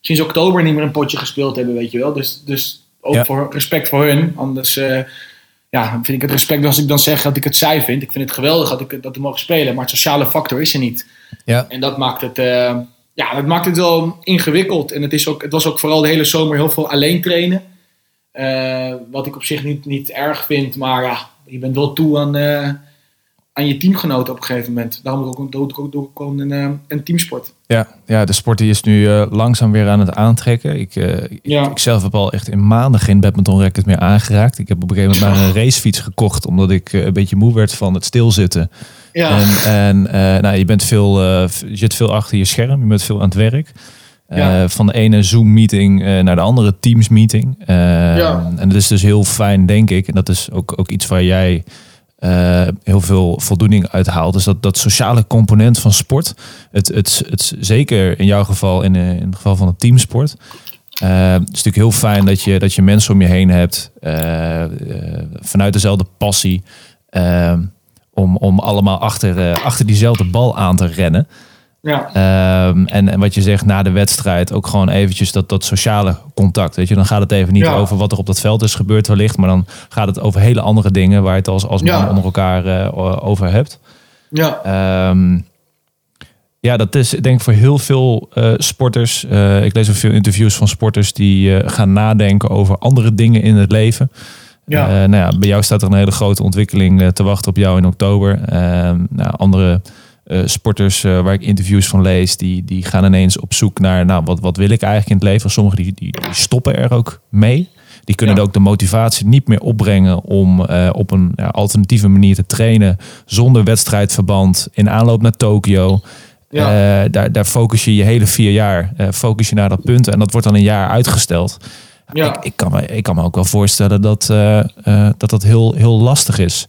sinds oktober niet meer een potje gespeeld hebben, weet je wel. Dus, dus ook Ja. voor respect voor hun. Anders ja, vind ik het respect als ik dan zeg dat ik het saai vind. Ik vind het geweldig dat ik dat we mogen spelen, maar het sociale factor is er niet. ja. En dat maakt het, eh, ja, dat maakt het wel ingewikkeld. En het, is ook, het was ook vooral de hele zomer heel veel alleen trainen. Eh, wat ik op zich niet, niet erg vind, maar ja, je bent wel toe aan, eh, aan je teamgenoten op een gegeven moment. Daarom doe ik ook, doe ik ook, doe ik ook een, eh, een teamsport. Ja, ja, de sport die is nu eh, langzaam weer aan het aantrekken. Ik, ik- Ja. ik zelf heb al echt in maanden geen badminton racket meer aangeraakt. Ik heb op een gegeven moment maar een racefiets gekocht, omdat ik een beetje moe werd van het stilzitten. Ja, En, en nou, je, bent veel, je zit veel achter je scherm, je bent veel aan het werk. Van de ene Zoom-meeting naar de andere Teams-meeting. Ja. En dat is dus heel fijn, denk ik. En dat is ook, ook iets waar jij eh, heel veel voldoening uit haalt. Dus dat, dat sociale component van sport. Het, het, het, zeker in jouw geval, in, eh, in het geval van het teamsport. Eh, het is natuurlijk heel fijn dat je, dat je mensen om je heen hebt. vanuit dezelfde passie. om, om allemaal achter, achter diezelfde bal aan te rennen. Ja, Ehm, en, en wat je zegt na de wedstrijd, ook gewoon eventjes dat, dat sociale contact. Weet je, dan gaat het even niet Ja. over wat er op dat veld is gebeurd wellicht, maar dan gaat het over hele andere dingen waar je het als, als man Ja. onder elkaar eh, over hebt. ja, Ehm, ja, dat is denk ik voor heel veel eh, sporters. eh, ik lees ook veel interviews van sporters die gaan nadenken over andere dingen in het leven. Ja. Nou ja, bij jou staat er een hele grote ontwikkeling te wachten op jou in oktober. Ehm, nou, andere eh, sporters eh, waar ik interviews van lees, die, die gaan ineens op zoek naar, nou, wat, wat wil ik eigenlijk in het leven? Sommigen die, die, die stoppen er ook mee. Die kunnen Ja. ook de motivatie niet meer opbrengen om eh, op een ja, alternatieve manier te trainen. Zonder wedstrijdverband, in aanloop naar Tokio. Ja. Daar, daar focus je je hele vier jaar eh, focus je naar dat punt. En dat wordt dan een jaar uitgesteld. ja. Ik, ik, kan me, ik kan me ook wel voorstellen dat dat, dat heel, heel lastig is.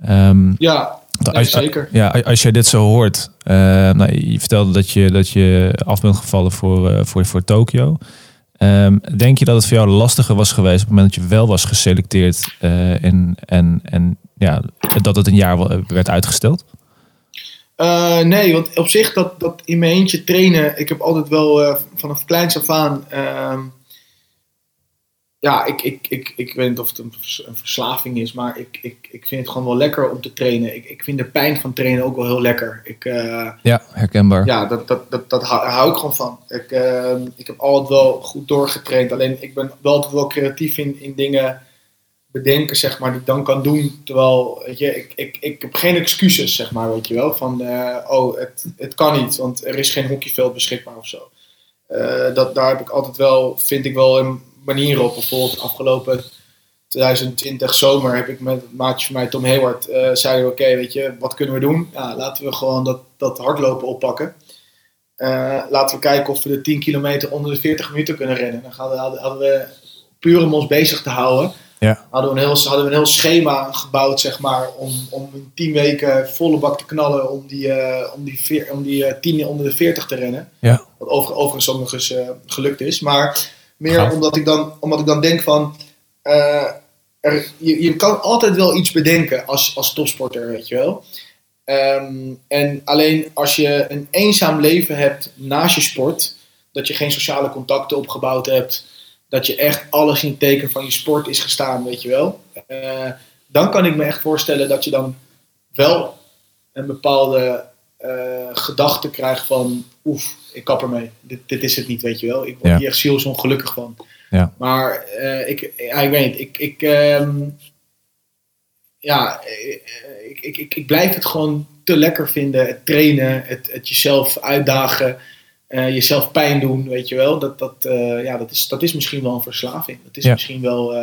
Ehm, ja, als, zeker. ja, als je dit zo hoort. eh, nou, je vertelde dat je, dat je af bent gevallen voor, eh, voor, voor Tokio. Ehm, denk je dat het voor jou lastiger was geweest op het moment dat je wel was geselecteerd eh, en, en, en ja, dat het een jaar werd uitgesteld? Eh, nee, want op zich dat, dat in mijn eentje trainen, ik heb altijd wel eh, vanaf kleins af aan. Ja, ik, ik, ik, ik weet niet of het een, vers- een verslaving is, maar ik, ik, ik vind het gewoon wel lekker om te trainen. Ik, ik vind de pijn van trainen ook wel heel lekker. Ik, eh, Ja, herkenbaar. ja, dat, dat, dat, dat hou, daar hou ik gewoon van. Ik, ehm, ik heb altijd wel goed doorgetraind. Alleen ik ben wel altijd wel creatief in, in dingen bedenken, zeg maar, die ik dan kan doen. Terwijl, weet je, ik, ik, ik heb geen excuses, zeg maar, weet je wel. Van, eh, oh, het, het kan niet, want er is geen hockeyveld beschikbaar of zo. Eh, dat, daar heb ik altijd wel, vind ik wel een manier op. Bijvoorbeeld afgelopen 2020 zomer heb ik met een maatje van mij, Tom Hayward, eh zeiden we, oké, weet je, wat kunnen we doen? Ja, laten we gewoon dat, dat hardlopen oppakken. Eh, laten we kijken of we de 10 kilometer onder de 40 minuten kunnen rennen. Dan we, hadden, hadden we puur om ons bezig te houden. Ja. Hadden we, een heel, hadden we een heel schema gebouwd, zeg maar, om, om in 10 weken volle bak te knallen om die, eh, om die, veer- om die eh, 10 onder de 40 te rennen. Ja. Wat over, overigens eh, gelukt is. Maar meer Gaaf. omdat ik, dan, omdat ik dan denk van... eh, er, je, je kan altijd wel iets bedenken als, als topsporter, weet je wel. Ehm, en alleen als je een eenzaam leven hebt naast je sport... dat je geen sociale contacten opgebouwd hebt... dat je echt alles in het teken van je sport is gestaan, weet je wel. eh, dan kan ik me echt voorstellen dat je dan wel een bepaalde gedachten krijg van, oef, ik kap ermee. Dit, dit is het niet, weet je wel. Ik word Ja. hier echt zielsongelukkig van. Ja. Maar ik, ja, ik weet niet, ik, ik, ehm, ja, eh, ik, ik, ik, ik blijf het gewoon te lekker vinden. Het trainen, het, het jezelf uitdagen, eh, jezelf pijn doen, weet je wel. Dat, dat, eh, ja, dat, is, dat is misschien wel een verslaving. Dat is Ja. misschien wel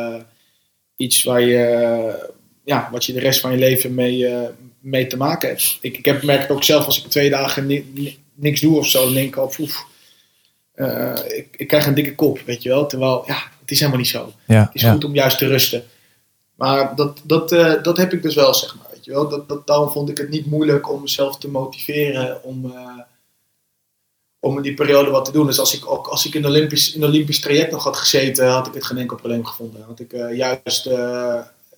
iets waar je, ja, wat je de rest van je leven mee, mee te maken hebt. Ik, ik heb, merk het ook zelf als ik twee dagen ni- ni- niks doe of zo, dan denk ik al, oef, eh, ik, ik krijg een dikke kop, weet je wel. Terwijl, ja, het is helemaal niet zo. Ja, Het is ja. goed om juist te rusten. Maar dat, dat, eh, dat heb ik dus wel, zeg maar. Weet je wel? Dat, dat, daarom vond ik het niet moeilijk om mezelf te motiveren om, eh, om in die periode wat te doen. Dus als ik, ook, als ik in een Olympisch, in Olympisch traject nog had gezeten, had ik het geen enkel probleem gevonden. Had ik juist,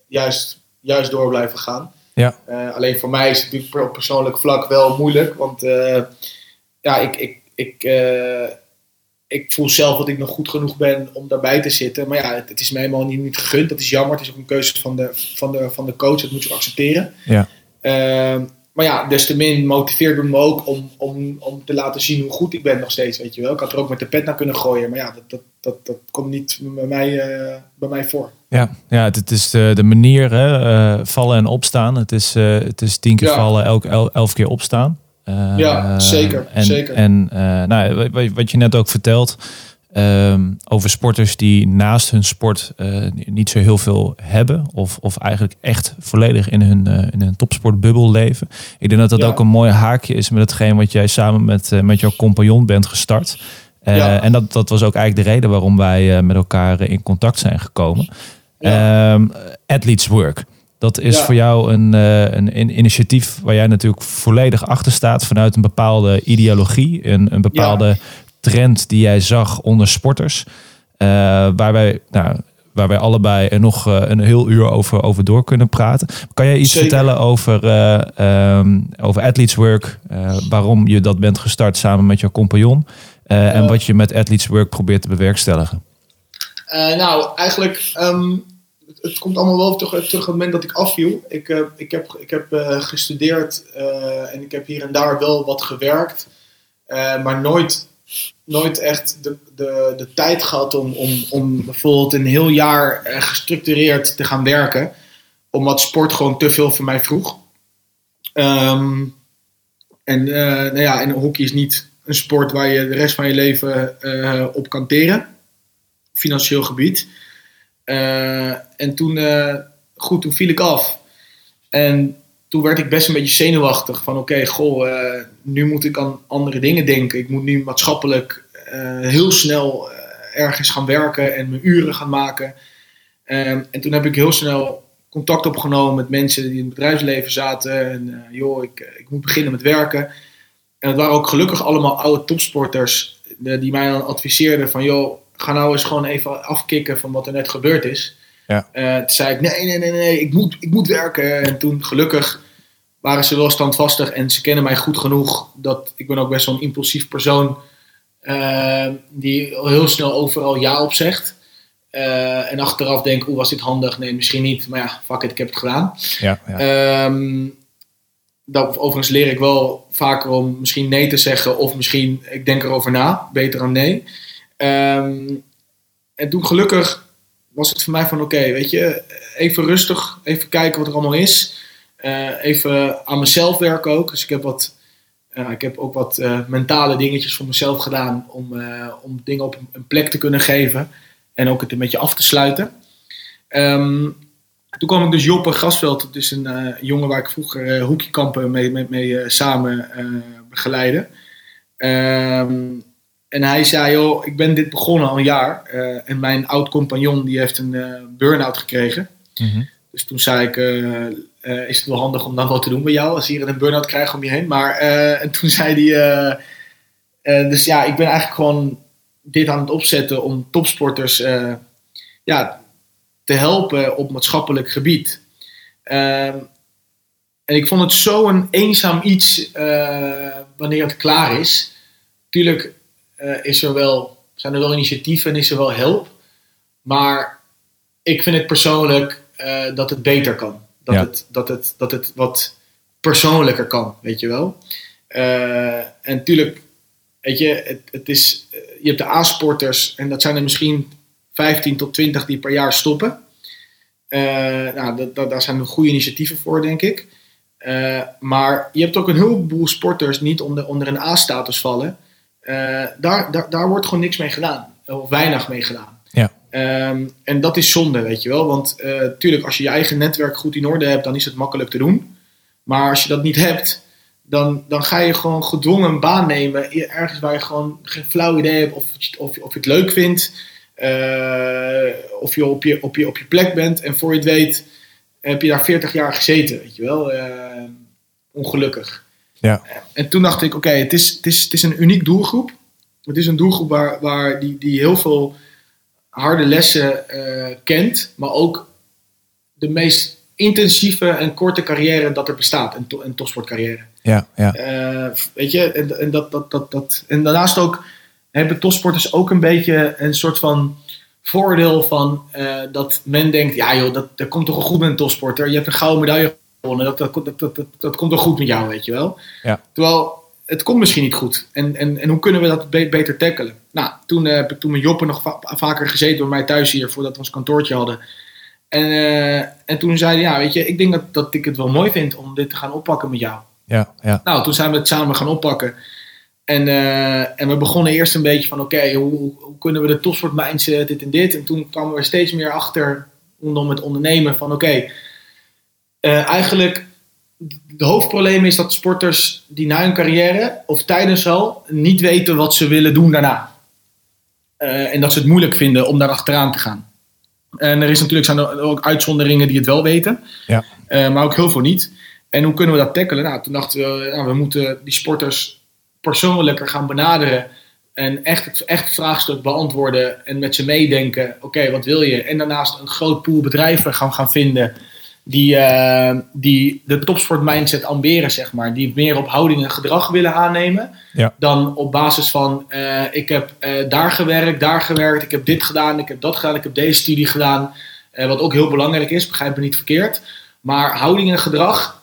juist, juist door blijven gaan. Ja. Alleen voor mij is het natuurlijk op persoonlijk vlak wel moeilijk. Want ja, ik, ik, ik, eh, ik voel zelf dat ik nog goed genoeg ben om daarbij te zitten. Maar ja, het, het is mij helemaal niet, niet gegund. Dat is jammer. Het is ook een keuze van de, van de, van de coach. Dat moet je accepteren. Ja. Ehm, maar ja, des te min motiveert me ook om, om, om te laten zien hoe goed ik ben nog steeds. Weet je wel. Ik had er ook met de pet naar kunnen gooien. Maar ja, dat, dat, dat, dat komt niet bij mij, eh, bij mij voor. Ja, ja het, het is de, de manier, hè, eh, vallen en opstaan. Het is, eh, het is tien keer Ja. vallen, elk, el- elf keer opstaan. Eh, Ja, zeker, En, zeker. en eh, nou, wa- wa- wat je net ook vertelt ehm, over sporters die naast hun sport eh, niet zo heel veel hebben. Of, of eigenlijk echt volledig in hun, in hun topsportbubbel leven. Ik denk dat dat Ja. ook een mooi haakje is met hetgeen wat jij samen met, met jouw compagnon bent gestart. Ja. En dat, dat was ook eigenlijk de reden waarom wij met elkaar in contact zijn gekomen. Ja. Ehm, Athletes Work. Dat is Ja. voor jou een, eh, een, een initiatief waar jij natuurlijk volledig achter staat vanuit een bepaalde ideologie, een, een bepaalde trend die jij zag onder sporters. Eh, waar, wij, nou, waar wij allebei er nog eh, een heel uur over, over door kunnen praten. Kan jij iets Zeker. vertellen over, ehm, over Athletes Work? waarom je dat bent gestart samen met jouw compagnon? en wat je met Athletes Work probeert te bewerkstelligen? Nou, eigenlijk, ehm, het, komt allemaal wel terug, terug op het moment dat ik afviel. Ik, eh, ik heb, ik heb eh, gestudeerd eh, en ik heb hier en daar wel wat gewerkt. maar nooit, nooit echt de, de, de tijd gehad om, om, om bijvoorbeeld een heel jaar gestructureerd te gaan werken. Omdat sport gewoon te veel van mij vroeg. Ehm, en, nou ja, en hockey is niet een sport waar je de rest van je leven op kan teren financieel gebied. Eh, en toen, eh, goed, toen viel ik af. En toen werd ik best een beetje zenuwachtig. Van oké, goh, eh, nu moet ik aan andere dingen denken. Ik moet nu maatschappelijk heel snel ergens gaan werken en mijn uren gaan maken. Ehm, en toen heb ik heel snel contact opgenomen met mensen die in het bedrijfsleven zaten. En joh, ik, ik moet beginnen met werken. En het waren ook gelukkig allemaal oude topsporters die mij dan adviseerden van joh, ga nou eens gewoon even afkicken van wat er net gebeurd is. Ja. Eh, toen zei ik nee, nee, nee, nee, ik moet, ik moet werken. En toen gelukkig waren ze wel standvastig en ze kennen mij goed genoeg dat ik ben ook best wel een impulsief persoon eh, die heel snel overal ja op zegt. Eh, en achteraf denk, oeh, was dit handig? Nee, misschien niet. Maar ja, fuck it, ik heb het gedaan. Ja, ja. Ehm, dat, overigens leer ik wel vaker om misschien nee te zeggen of misschien ik denk erover na, beter dan nee. Ehm, en toen gelukkig was het voor mij van oké, weet je, even rustig, even kijken wat er allemaal is. Eh, even aan mezelf werken ook. Dus ik heb, wat, eh, ik heb ook wat eh, mentale dingetjes voor mezelf gedaan om, om dingen op een plek te kunnen geven en ook het een beetje af te sluiten. Ehm, toen kwam ik dus Joppe Grasveld, het is een jongen waar ik vroeger hoekiekampen mee, mee, samen begeleide. Um, en hij zei, joh, ik ben dit begonnen al een jaar. Uh, en mijn oud-compagnon die heeft een uh, burn-out gekregen. Mm -hmm. Dus toen zei ik, uh, is het wel handig om dan wat te doen bij jou als je hier een burn-out krijgt om je heen. Maar en toen zei hij, dus ja, ik ben eigenlijk gewoon dit aan het opzetten om topsporters ja, te helpen op maatschappelijk gebied. Ehm, en ik vond het zo een eenzaam iets wanneer het klaar is. Tuurlijk uh, is er wel, zijn er wel initiatieven en is er wel hulp. Maar ik vind het persoonlijk uh, dat het beter kan. Dat, Ja. het, dat, het, dat het wat persoonlijker kan, weet je wel. Eh, en natuurlijk, weet je, het, het is, eh, je hebt de A-sporters en dat zijn er misschien 15 tot 20 die per jaar stoppen. Eh, nou, dat, dat, daar zijn goede initiatieven voor, denk ik. Eh, maar je hebt ook een heleboel sporters niet onder, onder een A-status vallen. Eh, daar, daar, daar wordt gewoon niks mee gedaan. Of weinig mee gedaan. Ja. Ehm, en dat is zonde, weet je wel. Want natuurlijk, als je je eigen netwerk goed in orde hebt, dan is het makkelijk te doen. Maar als je dat niet hebt, dan, dan ga je gewoon gedwongen een baan nemen. Ergens waar je gewoon geen flauw idee hebt of, of, of je het leuk vindt. eh, of je op, je op je op je plek bent. En voor je het weet, heb je daar 40 jaar gezeten, weet je wel. Eh, ongelukkig. Ja. En toen dacht ik, oké, het, is, het, is, het is een uniek doelgroep. Het is een doelgroep waar, waar die, die heel veel harde lessen eh, kent, maar ook de meest intensieve en korte carrière dat er bestaat, een, to, een topsportcarrière. Ja, ja. Eh, weet je, en, en, dat, dat, dat, dat, en daarnaast ook hebben topsporters ook een beetje een soort van voordeel van eh, dat men denkt, ja joh, dat, dat komt toch wel goed met een topsporter. Je hebt een gouden medaille gewonnen, dat, dat, dat, dat, dat, dat komt toch goed met jou, weet je wel. Ja. Terwijl, het komt misschien niet goed. En, en, en hoe kunnen we dat be- beter tackelen? Nou, toen eh, heb ik toen met Joppe nog va- vaker gezeten bij mij thuis hier, voordat we ons kantoortje hadden. En, eh, en toen zei hij, ja, weet je, ik denk dat, dat ik het wel mooi vind om dit te gaan oppakken met jou. Ja, ja. Nou, toen zijn we het samen gaan oppakken. En, eh, en we begonnen eerst een beetje van, oké, hoe kunnen we de topsport mindset, dit en dit. En toen kwamen we steeds meer achter, rondom het ondernemen, van oké, eh, eigenlijk, de hoofdprobleem is dat sporters die na hun carrière, of tijdens al, niet weten wat ze willen doen daarna. Eh, en dat ze het moeilijk vinden om daar achteraan te gaan. En er is natuurlijk zijn er ook uitzonderingen die het wel weten, Ja. Eh, maar ook heel veel niet. En hoe kunnen we dat tackelen? Nou, toen dachten we, nou, we moeten die sporters persoonlijker gaan benaderen. En echt het, echt het vraagstuk beantwoorden en met ze meedenken. Oké, wat wil je? En daarnaast een groot pool bedrijven gaan, gaan vinden die, eh, die de topsport mindset amberen, zeg maar. Die meer op houding en gedrag willen aannemen. Ja. Dan op basis van, eh, ik heb eh, daar gewerkt, daar gewerkt, ik heb dit gedaan, ik heb dat gedaan, ik heb deze studie gedaan. Wat ook heel belangrijk is, begrijp me niet verkeerd. Maar houding en gedrag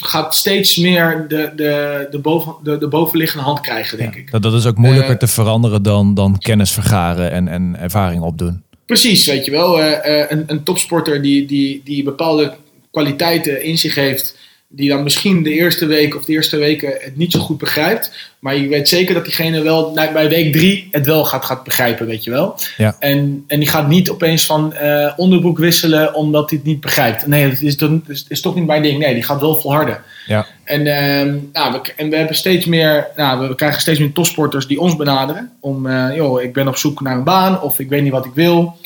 gaat steeds meer de, de, de, boven, de, de bovenliggende hand krijgen, denk ik. Dat, dat is ook moeilijker te veranderen dan, dan kennis vergaren en, en ervaring opdoen. Precies, weet je wel. eh, eh, een, een topsporter die, die, die bepaalde kwaliteiten in zich heeft, die dan misschien de eerste week of de eerste weken het niet zo goed begrijpt. Maar je weet zeker dat diegene wel bij week drie het wel gaat, gaat begrijpen, weet je wel. Ja. En, en die gaat niet opeens van eh, onderbroek wisselen omdat hij het niet begrijpt. Nee, dat is, dat is, is toch niet mijn ding. Nee, die gaat wel volharden. Ja. En, ehm, nou, we, en we hebben steeds meer, nou, we krijgen steeds meer topsporters die ons benaderen. Om, eh, joh, ik ben op zoek naar een baan of ik weet niet wat ik wil.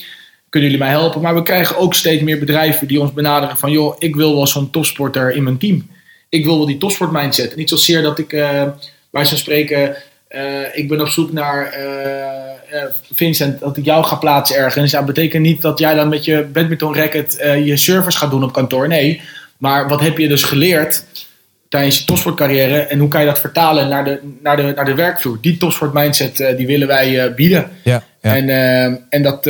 Kunnen jullie mij helpen? Maar we krijgen ook steeds meer bedrijven die ons benaderen van, joh, ik wil wel zo'n topsporter in mijn team. Ik wil wel die topsport mindset. Niet zozeer dat ik, eh bij zo'n spreken, eh, ik ben op zoek naar Vincent, dat ik jou ga plaatsen ergens. Ja, betekent niet dat jij dan met je badminton racket je service gaat doen op kantoor. Nee, maar wat heb je dus geleerd tijdens je topsportcarrière en hoe kan je dat vertalen naar de, naar de, naar de werkvloer? Die topsport mindset eh, die willen wij eh, bieden. Ja, ja. En, eh, en dat,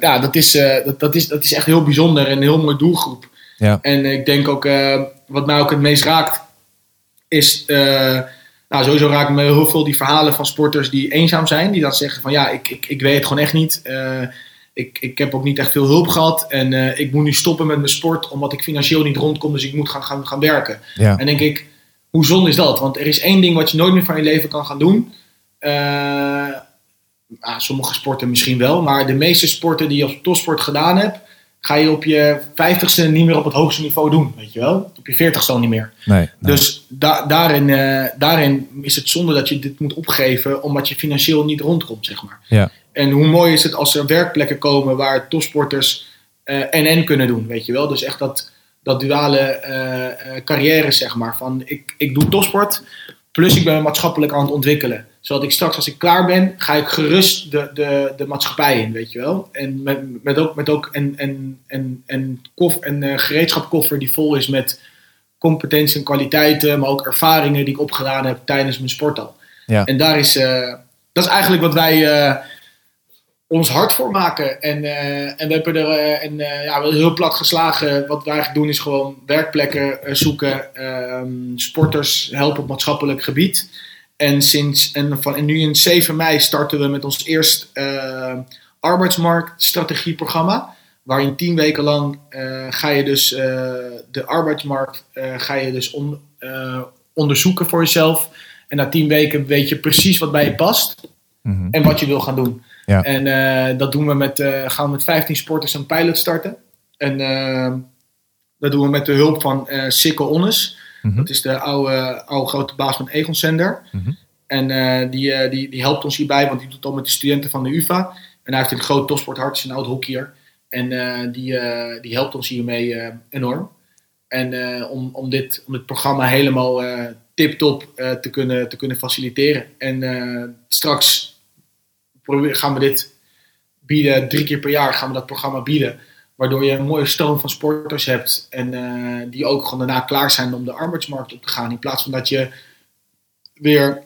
ja, dat, is, dat, dat, is, dat is echt heel bijzonder en een heel mooi doelgroep. ja. En ik denk ook, wat mij ook het meest raakt, is, nou sowieso raken me heel veel die verhalen van sporters die eenzaam zijn. Die dan zeggen van ja, ik, ik, ik weet het gewoon echt niet. Ik, ik heb ook niet echt veel hulp gehad. En eh, ik moet nu stoppen met mijn sport, omdat ik financieel niet rondkom. Dus ik moet gaan, gaan, gaan werken. ja. En denk ik, hoe zonde is dat? Want er is één ding wat je nooit meer van je leven kan gaan doen. Eh, ah, sommige sporten misschien wel, maar de meeste sporten die je als topsport gedaan hebt, ga je op je vijftigste niet meer op het hoogste niveau doen, weet je wel? Op je veertigste al niet meer. Nee, nee. Dus da- daarin, eh, daarin is het zonde dat je dit moet opgeven, omdat je financieel niet rondkomt, zeg maar. Ja. En hoe mooi is het als er werkplekken komen waar topsporters eh en-en kunnen doen, weet je wel? Dus echt dat, dat duale eh, carrière, zeg maar. Van ik, ik doe topsport, plus ik ben maatschappelijk aan het ontwikkelen. Zodat ik straks, als ik klaar ben, ga ik gerust de, de, de maatschappij in, weet je wel? En met, met ook, met ook een, een, een, een, kof, een eh, gereedschapkoffer die vol is met competenties en kwaliteiten, maar ook ervaringen die ik opgedaan heb tijdens mijn sport al. Ja. En daar is, dat is eigenlijk wat wij, ons hard voor maken. En, eh, en we hebben er uh, en, uh, ja, heel plat geslagen. Wat we eigenlijk doen is gewoon werkplekken zoeken. Ehm, sporters helpen op maatschappelijk gebied. En, sinds, en, van, en nu in 7 mei starten we met ons eerst arbeidsmarktstrategieprogramma. Waarin tien weken lang ga je dus de arbeidsmarkt ga je dus on, onderzoeken voor jezelf. En na tien weken weet je precies wat bij je past. Mhm. En wat je wil gaan doen. Ja. En uh, dat doen we met, uh, gaan we met 15 sporters een pilot starten. En uh, dat doen we met de hulp van uh, Sikko Onnes. Mm Dat is de oude, oude grote baas van Egon Sender. Mm -hmm. En die, die, die helpt ons hierbij, want die doet het al met de studenten van de UvA. En hij heeft een groot topsporthart, een oud hockeyer. En die, die helpt ons hiermee enorm. En om, om, dit, om dit programma helemaal tip-top te, kunnen, te kunnen faciliteren. En straks gaan we dit bieden. Drie keer per jaar gaan we dat programma bieden. Waardoor je een mooie stroom van sporters hebt. En uh, die ook gewoon daarna klaar zijn om de arbeidsmarkt op te gaan. In plaats van dat je weer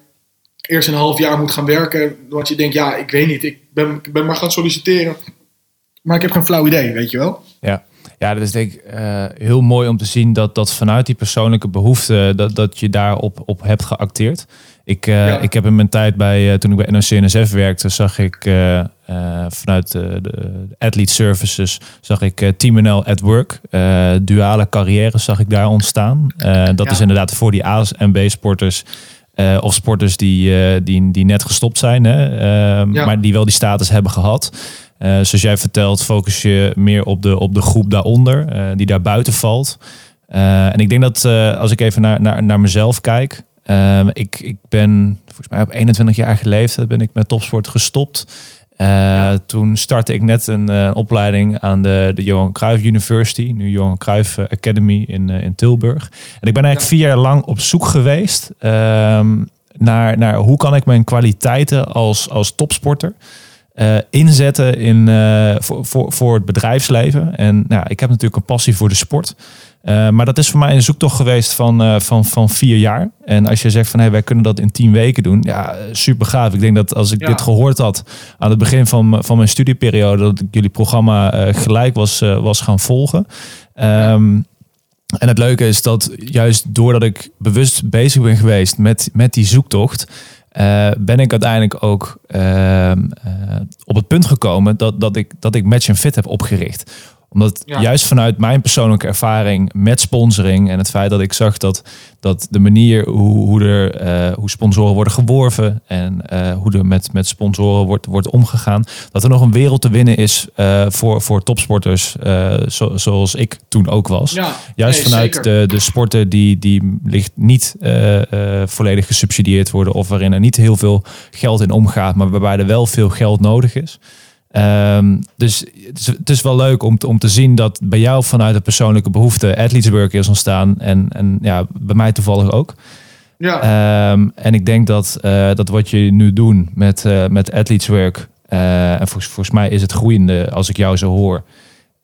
eerst een half jaar moet gaan werken. Want je denkt, ja, ik weet niet. Ik ben, ik ben maar gaan solliciteren. Maar ik heb geen flauw idee, weet je wel. Ja. Ja, dat is denk ik uh, heel mooi om te zien dat, dat vanuit die persoonlijke behoefte, dat, dat je daarop op hebt geacteerd. Ik, uh, ik heb in mijn tijd bij, uh, toen ik bij NOC-NSF werkte, zag ik vanuit de, de, Athlete Services, zag ik Team NL at Work. duale carrières zag ik daar ontstaan. dat ja. is inderdaad voor die A en B-sporters. of sporters die, die, die net gestopt zijn, hè, ja. maar die wel die status hebben gehad. Zoals jij vertelt, focus je meer op de, op de groep daaronder, die daar buiten valt. En ik denk dat als ik even naar, naar, naar mezelf kijk, ik, ik ben volgens mij op 21 jaar leeftijd ben ik met topsport gestopt. Ja. Toen startte ik net een opleiding aan de, de Johan Cruijff University, nu Johan Cruijff Academy in, in Tilburg. En ik ben eigenlijk ja. vier jaar lang op zoek geweest ehm, naar, naar hoe kan ik mijn kwaliteiten als, als topsporter uh, inzetten in, uh, voor, voor, voor het bedrijfsleven. En nou, ik heb natuurlijk een passie voor de sport. Uh, maar dat is voor mij een zoektocht geweest van, van, van vier jaar. En als je zegt van hey, wij kunnen dat in tien weken doen. Ja, super gaaf. Ik denk dat als ik ja. dit gehoord had aan het begin van, van mijn studieperiode, dat ik jullie programma gelijk was, was gaan volgen. Um, en het leuke is dat juist doordat ik bewust bezig ben geweest met, met die zoektocht, uh, ben ik uiteindelijk ook uh, uh, op het punt gekomen dat, dat, ik, dat ik Match Fit heb opgericht omdat ja. juist vanuit mijn persoonlijke ervaring met sponsoring en het feit dat ik zag dat, dat de manier hoe, hoe, er, uh, hoe sponsoren worden geworven en uh, hoe er met, met sponsoren wordt, wordt omgegaan, dat er nog een wereld te winnen is uh, voor, voor topsporters zo, zoals ik toen ook was. Ja, juist nee, vanuit de, de sporten die, die ligt niet volledig gesubsidieerd worden of waarin er niet heel veel geld in omgaat, maar waarbij er wel veel geld nodig is. Um, dus het is, het is, wel leuk om, om te zien dat bij jou vanuit de persoonlijke behoefte athleteswork is ontstaan. En, en ja, bij mij toevallig ook. Ja. Um, en ik denk dat, uh, dat wat je nu doen met, uh, met athleteswork, uh, en volgens, volgens mij is het groeiende als ik jou zo hoor.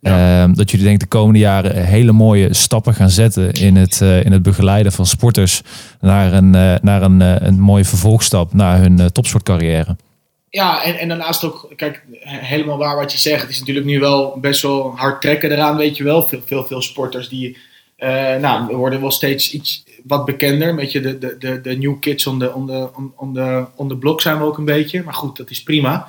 Ja. Um, dat jullie denk de komende jaren hele mooie stappen gaan zetten in het, in het begeleiden van sporters naar een, naar een, een mooie vervolgstap naar hun topsportcarrière. Ja, en, en daarnaast ook, kijk, helemaal waar wat je zegt. Het is natuurlijk nu wel best wel hard trekken eraan, weet je wel. Veel, veel, veel sporters die, uh, nou, worden wel steeds iets wat bekender. Weet je, de, de, de, de new kids on the, on, the, on, the, on the block zijn we ook een beetje. Maar goed, dat is prima.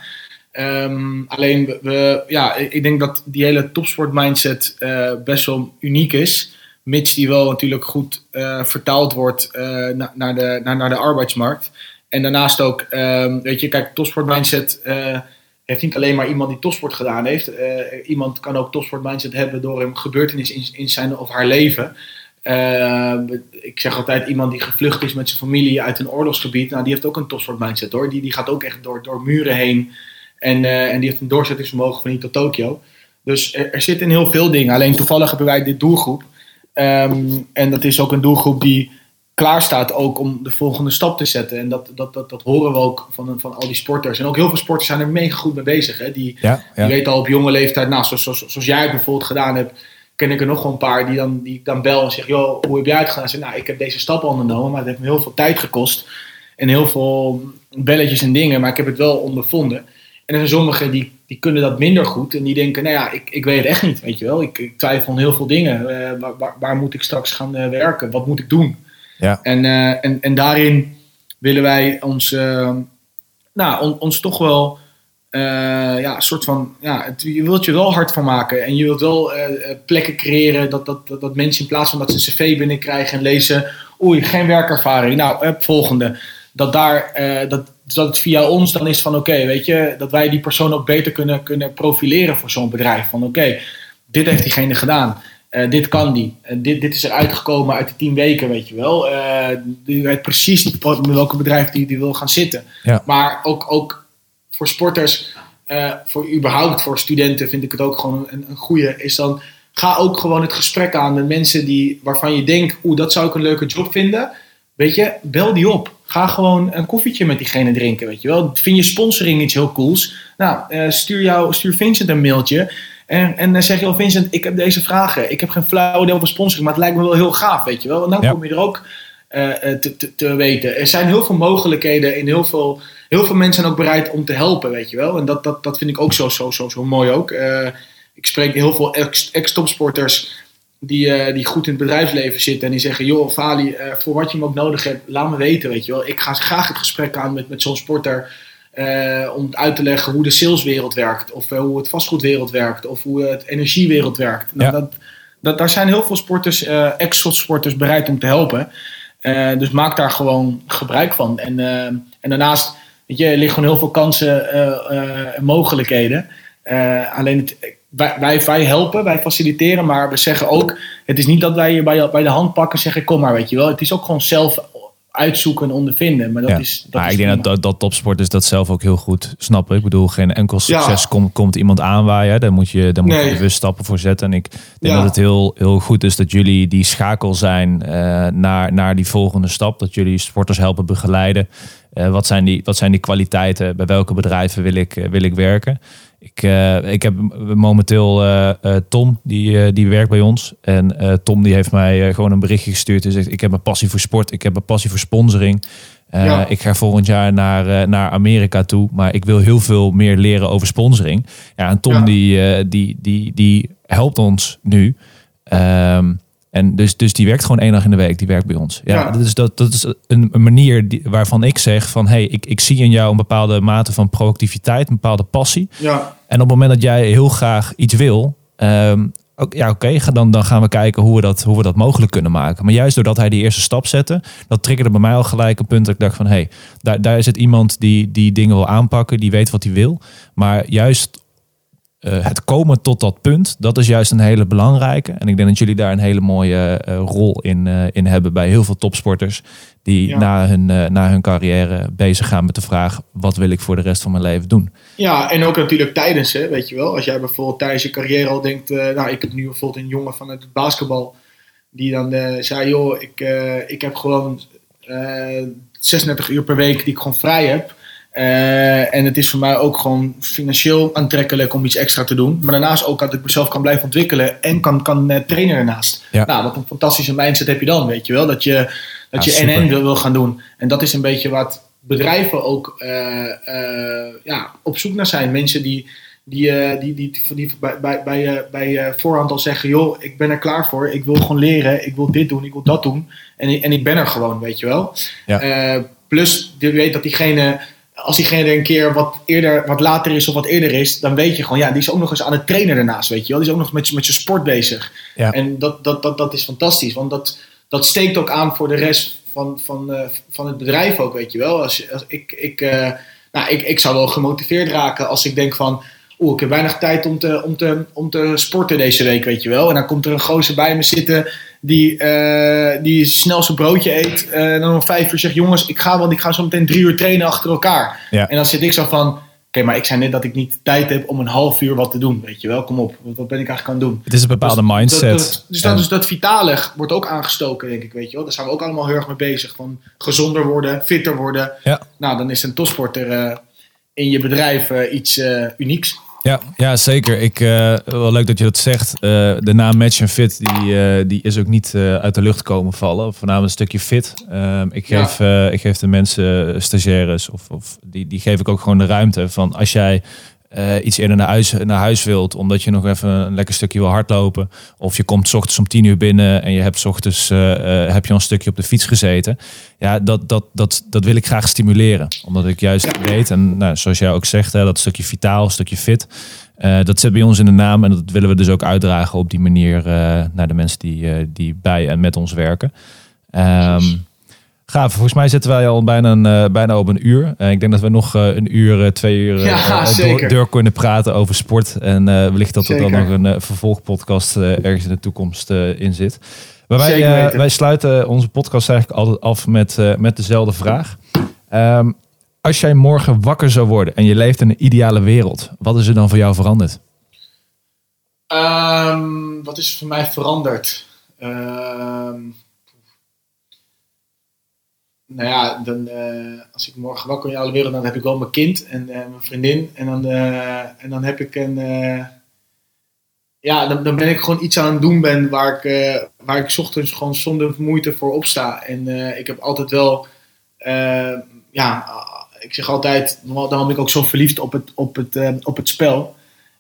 Um, alleen, we, ja, ik denk dat die hele topsport mindset uh, best wel uniek is. Mits die wel natuurlijk goed uh, vertaald wordt na, naar, de, naar, naar de arbeidsmarkt. En daarnaast ook, um, weet je, kijk, topsport mindset uh, heeft niet alleen maar iemand die topsport gedaan heeft. Uh, iemand kan ook topsport mindset hebben door een gebeurtenis in, in zijn of haar leven. Uh, ik zeg altijd, iemand die gevlucht is met zijn familie uit een oorlogsgebied, nou, die heeft ook een topsport mindset hoor. Die, die gaat ook echt door, door muren heen. En, en die heeft een doorzettingsvermogen van hier tot Tokio. Dus er, er zitten heel veel dingen. Alleen toevallig hebben wij dit doelgroep. Um, en dat is ook een doelgroep die klaar staat ook om de volgende stap te zetten. En dat, dat, dat, dat horen we ook van, van al die sporters. En ook heel veel sporters zijn er mega goed mee bezig. Hè? Die, ja, ja. die weten al op jonge leeftijd, nou, zoals, zoals, zoals jij bijvoorbeeld gedaan hebt, ken ik er nog wel een paar die dan, die dan bel en zeggen, joh, hoe heb jij het gedaan? Zeg, nou, ik heb deze stap ondernomen, maar het heeft me heel veel tijd gekost. En heel veel belletjes en dingen, maar ik heb het wel ondervonden. En er zijn sommigen die die kunnen dat minder goed. En die denken, nou ja, ik, ik weet het echt niet, weet je wel. Ik, ik twijfel aan heel veel dingen. Eh, waar, waar, waar, moet ik straks gaan uh, werken? Wat moet ik doen? Ja. En, uh, en, en daarin willen wij ons, nou, on, ons toch wel... ja, een soort van, ja, je wilt je wel hard van maken. En je wilt wel plekken creëren dat, dat, dat, dat, mensen in plaats van dat ze een cv binnenkrijgen en lezen... Oei, geen werkervaring. Nou, volgende. Dat daar, dat, dat het via ons dan is van oké, weet je, dat wij die persoon ook beter kunnen, kunnen profileren voor zo'n bedrijf. Van oké, dit heeft diegene gedaan. Uh, dit kan die. Uh, dit, dit is er uitgekomen uit de tien weken, weet je wel. Uh, die weet precies met welke bedrijf die, die wil gaan zitten. Ja. Maar ook, ook voor sporters, voor überhaupt voor studenten vind ik het ook gewoon een, een goede. Is dan ga ook gewoon het gesprek aan met mensen die, waarvan je denkt, oeh, dat zou ik een leuke job vinden. Weet je, bel die op. Ga gewoon een koffietje met diegene drinken, weet je wel. Vind je sponsoring iets heel cools? Nou, stuur, jou, stuur Vincent een mailtje. En, en dan zeg je, oh Vincent, ik heb deze vragen. Ik heb geen flauw idee over sponsoring, maar het lijkt me wel heel gaaf, weet je wel. En dan ja. kom je er ook uh, te, te, te, weten. Er zijn heel veel mogelijkheden en heel veel, heel veel mensen zijn ook bereid om te helpen, weet je wel. En dat, dat, dat vind ik ook zo, zo, zo, zo mooi ook. Uh, ik spreek heel veel ex-topsporters die, uh, die goed in het bedrijfsleven zitten en die zeggen: Joh, Fali, voor wat je me ook nodig hebt, laat me weten. Weet je wel. Ik ga graag het gesprek aan met, met zo'n sporter. Uh, om uit te leggen hoe de saleswereld werkt, of hoe het vastgoedwereld werkt, of hoe het energiewereld werkt. Nou, Ja. dat, dat, daar zijn heel veel sporters, ex-sporters bereid om te helpen. dus maak daar gewoon gebruik van. En, en daarnaast, weet je, er liggen gewoon heel veel kansen en mogelijkheden. alleen het, wij, wij, wij, helpen, wij faciliteren, maar we zeggen ook: het is niet dat wij je bij, bij de hand pakken en zeggen: kom maar, weet je wel. Het is ook gewoon zelf uitzoeken en ondervinden. Maar dat ja. is. Dat maar is ik denk dat, dat, dat topsporters dat zelf ook heel goed snappen. Ik bedoel, geen enkel Ja. succes komt, komt iemand aanwaaien. Daar moet je, daar moet Nee. je bewust stappen voor zetten. En ik denk Ja. dat het heel, heel goed is dat jullie die schakel zijn eh, naar, naar die volgende stap. Dat jullie sporters helpen begeleiden. Eh, wat, zijn die, wat zijn die kwaliteiten? Bij welke bedrijven wil ik, eh, wil ik werken? Ik, eh, ik heb momenteel eh, eh, Tom, die, die werkt bij ons. En Tom die heeft mij gewoon een berichtje gestuurd. En zegt, ik heb een passie voor sport. Ik heb een passie voor sponsoring. Ja. Ik ga volgend jaar naar, naar Amerika toe. Maar ik wil heel veel meer leren over sponsoring. Ja, en Tom Ja. die, die, die, die helpt ons nu. Ehm, en dus, dus die werkt gewoon één dag in de week. Die werkt bij ons. Ja, Ja. Dat, is, dat, dat is een, een manier die, waarvan ik zeg van... hey, ik, ik zie in jou een bepaalde mate van proactiviteit. Een bepaalde passie. Ja, En op het moment dat jij heel graag iets wil... ook, ja, oké, ga dan, dan gaan we kijken hoe we, dat, hoe we dat mogelijk kunnen maken. Maar juist doordat hij die eerste stap zette... dat triggerde bij mij al gelijk een punt dat ik dacht van... hé, hey, daar, daar is het iemand die, die dingen wil aanpakken. Die weet wat hij wil. Maar juist eh, het komen tot dat punt, dat is juist een hele belangrijke. En ik denk dat jullie daar een hele mooie eh, rol in, eh, in hebben bij heel veel topsporters. Die Ja. na, hun, na hun carrière bezig gaan met de vraag: wat wil ik voor de rest van mijn leven doen? ja, en ook natuurlijk tijdens, hè, weet je wel. Als jij bijvoorbeeld tijdens je carrière al denkt... nou, ik heb nu bijvoorbeeld een jongen van het basketbal... die dan zei, joh, ik, ik heb gewoon eh 36 uur per week die ik gewoon vrij heb... Eh, en het is voor mij ook gewoon financieel aantrekkelijk om iets extra te doen. Maar daarnaast ook dat ik mezelf kan blijven ontwikkelen en kan, kan eh, trainen daarnaast. Ja. Nou, wat een fantastische mindset heb je dan, weet je wel. Dat je, dat Ja, je super. NN wil, wil gaan doen. En dat is een beetje wat bedrijven ook eh, ja, op zoek naar zijn. Mensen die, die, die, die, die, die bij, bij, bij, bij voorhand al zeggen... joh, ik ben er klaar voor. Ik wil gewoon leren. Ik wil dit doen. Ik wil dat doen. En, ik- en ik ben er gewoon, weet je wel. Ja. Plus, je weet dat diegene... Als diegene er een keer wat, eerder, wat later is of wat eerder is, dan weet je gewoon, ja, die is ook nog eens aan het trainen daarnaast, weet je wel. Die is ook nog met, met zijn sport bezig. Ja. En dat, dat, dat, dat is fantastisch, want dat, dat steekt ook aan voor de rest van, van, eh, van het bedrijf ook, weet je wel. Als, als ik, ik, eh, nou, ik, ik zou wel gemotiveerd raken als ik denk van... Oeh, ik heb weinig tijd om te, om, te, om te sporten deze week, weet je wel. En dan komt er een gozer bij me zitten die, eh, die snel zijn broodje eet. eh, en dan om vijf uur zegt, jongens, ik ga, want ik ga zo meteen drie uur trainen achter elkaar. Ja. En dan zit ik zo van... Oké, maar ik zei net dat ik niet tijd heb om een half uur wat te doen, weet je wel. Kom op, wat ben ik eigenlijk aan het doen? Het is een bepaalde Dus mindset. Dat, dat- dus, dat, dus dat vitale wordt ook aangestoken, denk ik, weet je wel. Daar zijn we ook allemaal heel erg mee bezig. Van gezonder worden, fitter worden. Ja. Nou, dan is een topsporter eh, in je bedrijf iets unieks. Ja, ja, zeker. Ik, eh, wel leuk dat je dat zegt. Eh, de naam Match and Fit die, eh, die is ook niet uit de lucht komen vallen. Voornamelijk een stukje fit. Ehm, ik, geef, ik geef de mensen, stagiaires, of, of die, die geef ik ook gewoon de ruimte van als jij eh, iets eerder naar huis, naar huis wilt, omdat je nog even een lekker stukje wil hardlopen. Of je komt s ochtends om tien uur binnen en je hebt s ochtends eh, eh, heb je al een stukje op de fiets gezeten. Ja, dat, dat, dat, dat wil ik graag stimuleren. Omdat ik juist weet, en nou, zoals jij ook zegt, hè, dat stukje vitaal, stukje fit. dat zit bij ons in de naam en dat willen we dus ook uitdragen op die manier naar de mensen die, die bij en met ons werken. Um, Gaaf, volgens mij zitten wij al bijna, een, uh, bijna op een uur. Uh, ik denk dat we nog uh, een uur, twee uur door, door, kunnen praten over sport. En wellicht dat er dan nog een vervolgpodcast ergens in de toekomst in zit. Maar wij, wij sluiten onze podcast eigenlijk altijd af met, met dezelfde vraag. Um, als jij morgen wakker zou worden en je leeft in een ideale wereld, wat is er dan voor jou veranderd? Um, wat is er voor mij veranderd? Um, nou ja, dan, uh, als ik morgen wakker in alle wereld, dan heb ik wel mijn kind en uh, mijn vriendin. En dan, uh, en dan heb ik een. ja, dan, dan ben ik gewoon iets aan het doen ben waar ik, waar ik ochtends gewoon zonder moeite voor opsta. En ik heb altijd wel. ja, ik zeg altijd, daarom ben ik ook zo verliefd op het, op het, op het spel.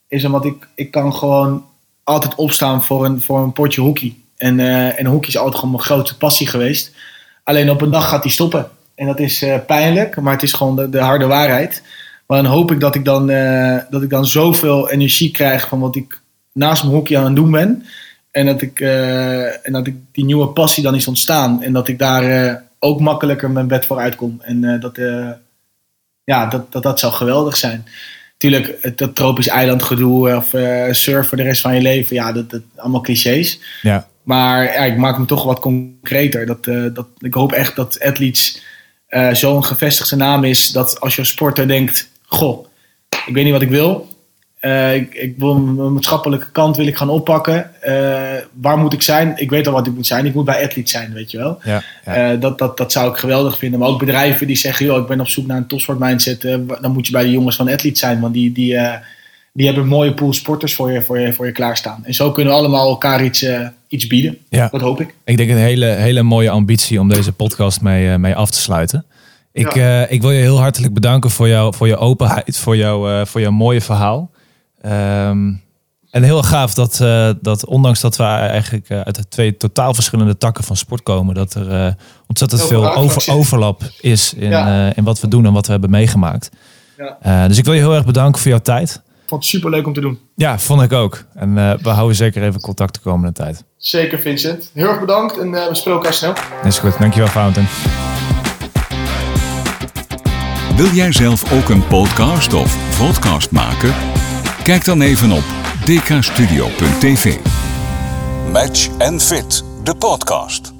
Is omdat ik, ik kan gewoon altijd opstaan voor een, voor een potje hockey. En, en hockey is altijd gewoon mijn grootste passie geweest. Alleen op een dag gaat hij stoppen. En dat is uh, pijnlijk, maar het is gewoon de, de, harde waarheid. Maar dan hoop ik dat ik dan, uh, dat ik dan zoveel energie krijg van wat ik naast mijn hockey aan het doen ben. En dat, ik, uh, en dat ik die nieuwe passie dan is ontstaan. En dat ik daar ook makkelijker mijn bed voor uitkom. En dat, ja, dat, dat, dat zou geweldig zijn. Tuurlijk, dat tropisch eilandgedoe of surfen de rest van je leven. Ja, dat, dat allemaal clichés. Ja. Maar ja, ik maak hem toch wat concreter. Dat, uh, dat, ik hoop echt dat Athletes uh, zo'n gevestigde naam is dat als je als sporter denkt: Goh, ik weet niet wat ik wil. Uh, ik, ik, wil mijn maatschappelijke kant wil ik gaan oppakken. waar moet ik zijn? Ik weet al wat ik moet zijn. Ik moet bij Athletes zijn, weet je wel. Ja, ja. dat, dat, dat zou ik geweldig vinden. Maar ook bedrijven die zeggen: joh, ik ben op zoek naar een topsport mindset. dan moet je bij de jongens van Athletes zijn. Want die, die, die hebben een mooie pool sporters voor je, voor, je, voor je klaarstaan. En zo kunnen we allemaal elkaar iets iets bieden. Ja. Dat hoop ik. Ik denk een hele, hele mooie ambitie om deze podcast mee, uh, mee af te sluiten. Ik, uh, ik wil je heel hartelijk bedanken voor, jou, voor je openheid, voor, jou, voor jouw mooie verhaal. Um, en heel gaaf dat, dat ondanks dat we eigenlijk uit twee totaal verschillende takken van sport komen, dat er ontzettend veel over, overlap is in, ja. in wat we doen en wat we hebben meegemaakt. Ja. dus ik wil je heel erg bedanken voor jouw tijd vond het super leuk om te doen. Ja, vond ik ook. En uh, we houden zeker even contact de komende tijd. Zeker, Vincent. Heel erg bedankt en uh, we spreken elkaar snel. Is goed. Dankjewel, Fountain. Wil jij zelf ook een podcast of podcast maken? Kijk dan even op dkstudio.tv. Match and Fit, de podcast.